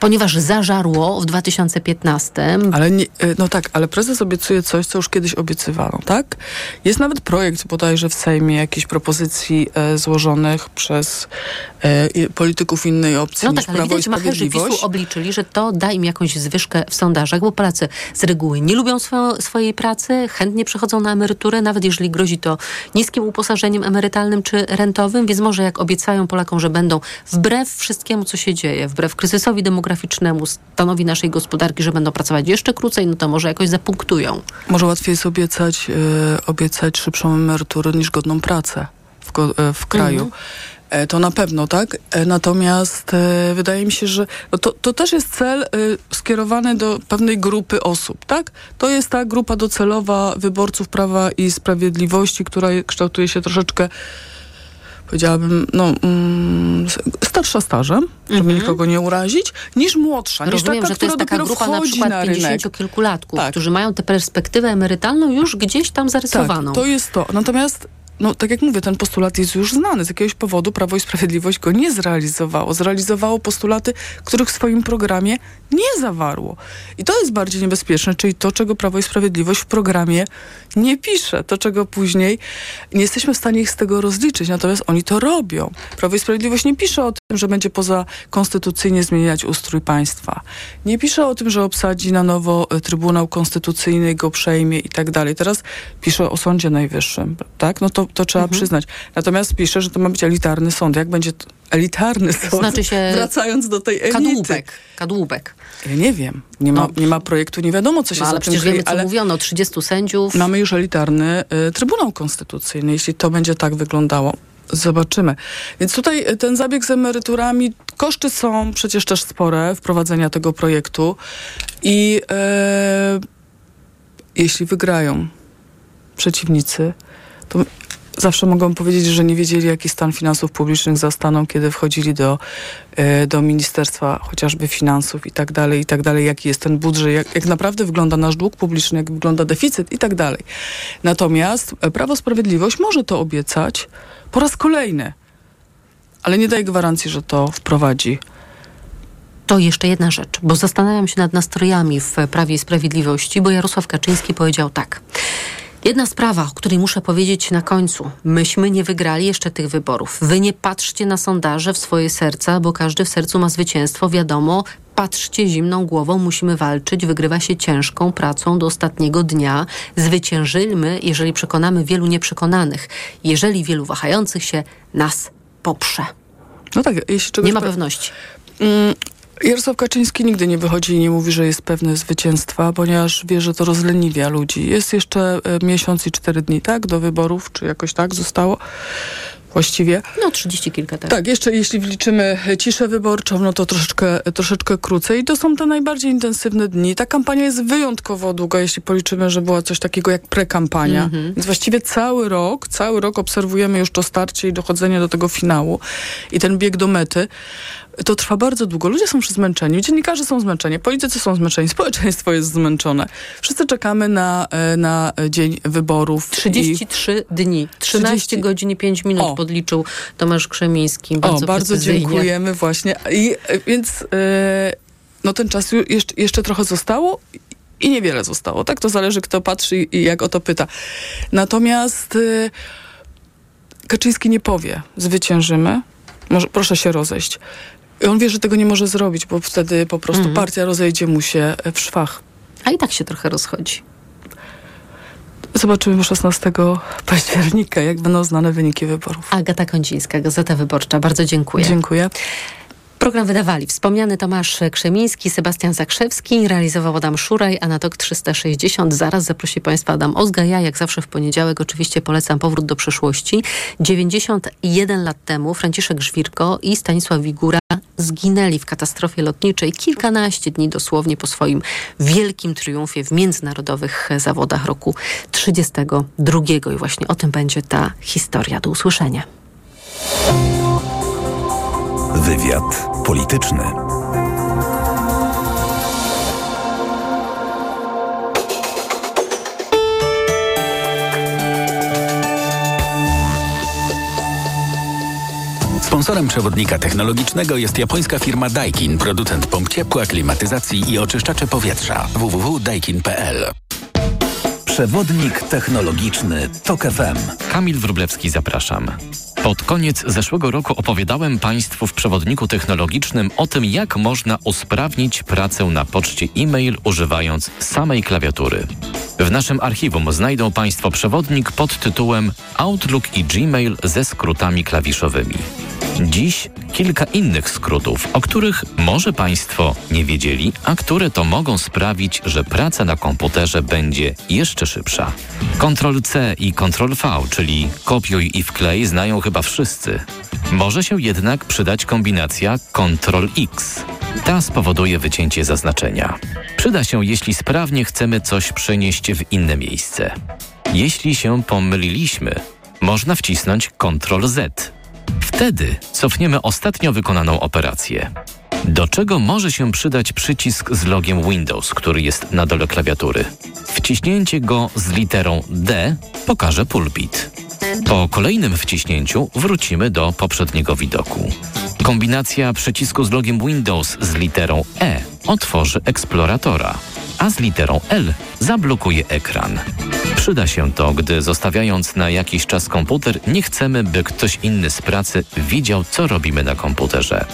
ponieważ zażarło w 2015. Ale nie, e, no tak, ale prezes obiecuje coś, co już kiedyś obiecywano, tak? Jest nawet projekt bodajże w Sejmie jakichś propozycji e, złożonych przez e, i- polityków innej opcji No niż tak, ale Prawo i widać Sprawiedliwość. PiSu obliczyli, że to da im jakąś zwyżkę w sondażach, bo Polacy z reguły nie lubią swo- swojej pracy, chętnie przechodzą na emeryturę, nawet jeżeli grozi to niskim uposażeniem emerytalnym czy rentowym, więc może jak obiecają Polakom, że będą wbrew wszystkiemu, co się dzieje, wbrew kryzysowi demograficznemu, stanowi naszej gospodarki, że będą pracować jeszcze krócej, no to może jakoś zapunktują. Może łatwiej jest obiecać, e, obiecać szybszą emeryturę niż godną pracę w, go, e, w kraju. Mhm. E, To na pewno, tak? Natomiast wydaje mi się, że no to, to też jest cel skierowany do pewnej grupy osób, tak? To jest ta grupa docelowa wyborców Prawa i Sprawiedliwości, która je- kształtuje się troszeczkę powiedziałabym, no, mm, starsza stażem, żeby nikogo nie urazić, niż młodsza, niż Rozumiem, taka, że to jest taka grupa na przykład na rynek. 50-kilkulatków, Tak. którzy mają tę perspektywę emerytalną już gdzieś tam zarysowaną. Tak, to jest to. Natomiast, no tak jak mówię, ten postulat jest już znany. Z jakiegoś powodu Prawo i Sprawiedliwość go nie zrealizowało. Zrealizowało postulaty, których w swoim programie nie zawarło. I to jest bardziej niebezpieczne, czyli to, czego Prawo i Sprawiedliwość w programie nie pisze. To, czego później nie jesteśmy w stanie ich z tego rozliczyć. Natomiast oni to robią. Prawo i Sprawiedliwość nie pisze o tym, że będzie poza konstytucyjnie zmieniać ustrój państwa. Nie pisze o tym, że obsadzi na nowo e, Trybunał Konstytucyjny, go przejmie i tak dalej. Teraz pisze o Sądzie Najwyższym, tak? No to, to trzeba przyznać. Natomiast pisze, że to ma być elitarny sąd. Jak będzie elitarny sąd? Znaczy się Wracając do tej elity. Kadłubek. Kadłubek. Ja nie wiem. Nie ma, nie ma projektu, nie wiadomo, co się No, za ale tym przecież kryje, wiemy, co ale mówiono, 30 sędziów. Mamy już elitarny y, Trybunał Konstytucyjny. Jeśli to będzie tak wyglądało, zobaczymy. Więc tutaj y, ten zabieg z emeryturami, koszty są przecież też spore wprowadzenia tego projektu i e, jeśli wygrają przeciwnicy, to zawsze mogą powiedzieć, że nie wiedzieli, jaki stan finansów publicznych zastaną, kiedy wchodzili do, e, do Ministerstwa chociażby Finansów i tak dalej, i tak dalej, jaki jest ten budżet, jak, jak naprawdę wygląda nasz dług publiczny, jak wygląda deficyt i tak dalej. Natomiast e, Prawo Sprawiedliwość może to obiecać po raz kolejny, ale nie daje gwarancji, że to wprowadzi. To jeszcze jedna rzecz, bo zastanawiam się nad nastrojami w Prawie i Sprawiedliwości, bo Jarosław Kaczyński powiedział tak. Jedna sprawa, o której muszę powiedzieć na końcu. Myśmy nie wygrali jeszcze tych wyborów. Wy nie patrzcie na sondaże w swoje serca, bo każdy w sercu ma zwycięstwo. Wiadomo, patrzcie zimną głową, musimy walczyć. Wygrywa się ciężką pracą do ostatniego dnia. Zwyciężymy, jeżeli przekonamy wielu nieprzekonanych. Jeżeli wielu wahających się nas poprze. No tak, jeśli czegoś... Nie ma pe- pewności. Jarosław Kaczyński nigdy nie wychodzi i nie mówi, że jest pewny zwycięstwa, ponieważ wie, że to rozleniwia ludzi. Jest jeszcze e, miesiąc i cztery dni, tak, do wyborów, czy jakoś tak zostało właściwie. No, 30 kilka tak. Tak, jeszcze jeśli wliczymy ciszę wyborczą, no to troszeczkę, troszeczkę krócej. I to są te najbardziej intensywne dni. Ta kampania jest wyjątkowo długa, jeśli policzymy, że była coś takiego jak prekampania. Mhm. Więc właściwie cały rok, cały rok obserwujemy już to starcie i dochodzenie do tego finału i ten bieg do mety. To trwa bardzo długo. Ludzie są już zmęczeni, dziennikarze są zmęczeni, politycy są zmęczeni, społeczeństwo jest zmęczone. Wszyscy czekamy na, e, na dzień wyborów. i- 33 dni, 13 30 godzin i 5 minut O. podliczył Tomasz Krzemiński. Bardzo o, bardzo dziękujemy właśnie. I, e, więc e, no ten czas jeszcze, jeszcze trochę zostało I niewiele zostało. Tak to zależy, kto patrzy i jak o to pyta. Natomiast y, Kaczyński nie powie, zwyciężymy, może, proszę się rozejść. On wie, że tego nie może zrobić, bo wtedy po prostu Mhm. partia rozejdzie mu się w szwach. A i tak się trochę rozchodzi. Zobaczymy 16 października, jak będą znane wyniki wyborów. Agata Kącińska, Gazeta Wyborcza. Bardzo dziękuję. Dziękuję. Program wydawali wspomniany Tomasz Krzemiński, Sebastian Zakrzewski, realizował Adam Szuraj, a na TOK 360 zaraz zaprosi Państwa Adam Ozga. Ja jak zawsze w poniedziałek oczywiście polecam Powrót do przeszłości. 91 lat temu Franciszek Żwirko i Stanisław Wigura zginęli w katastrofie lotniczej kilkanaście dni dosłownie po swoim wielkim triumfie w międzynarodowych zawodach roku 32. I właśnie o tym będzie ta historia. Do usłyszenia. Wywiad polityczny. Sponsorem przewodnika technologicznego jest japońska firma Daikin, producent pomp ciepła, klimatyzacji i oczyszczaczy powietrza. www.daikin.pl Przewodnik technologiczny TOK FM. Kamil Wrublewski, zapraszam. Pod koniec zeszłego roku opowiadałem Państwu w przewodniku technologicznym o tym, jak można usprawnić pracę na poczcie e-mail używając samej klawiatury. W naszym archiwum znajdą Państwo przewodnik pod tytułem Outlook i Gmail ze skrótami klawiszowymi. Dziś kilka innych skrótów, o których może Państwo nie wiedzieli, a które to mogą sprawić, że praca na komputerze będzie jeszcze szybsza. Ctrl-C i Ctrl-V, czyli kopiuj i wklej, znają chyba wszyscy. Może się jednak przydać kombinacja Ctrl-X. Ta spowoduje wycięcie zaznaczenia. Przyda się, jeśli sprawnie chcemy coś przenieść w inne miejsce. Jeśli się pomyliliśmy, można wcisnąć Ctrl-Z. Wtedy cofniemy ostatnio wykonaną operację. Do czego może się przydać przycisk z logiem Windows, który jest na dole klawiatury? Wciśnięcie go z literą D pokaże pulpit. Po kolejnym wciśnięciu wrócimy do poprzedniego widoku. Kombinacja przycisku z logiem Windows z literą E otworzy eksploratora, a z literą L zablokuje ekran. Przyda się to, gdy zostawiając na jakiś czas komputer, nie chcemy, by ktoś inny z pracy widział, co robimy na komputerze.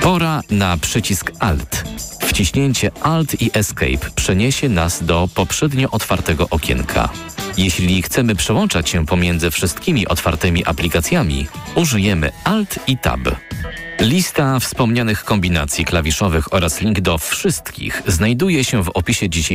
Pora na przycisk Alt. Wciśnięcie Alt i Escape przeniesie nas do poprzednio otwartego okienka. Jeśli chcemy przełączać się pomiędzy wszystkimi otwartymi aplikacjami, użyjemy Alt i Tab. Lista wspomnianych kombinacji klawiszowych oraz link do wszystkich znajduje się w opisie dzisiejszego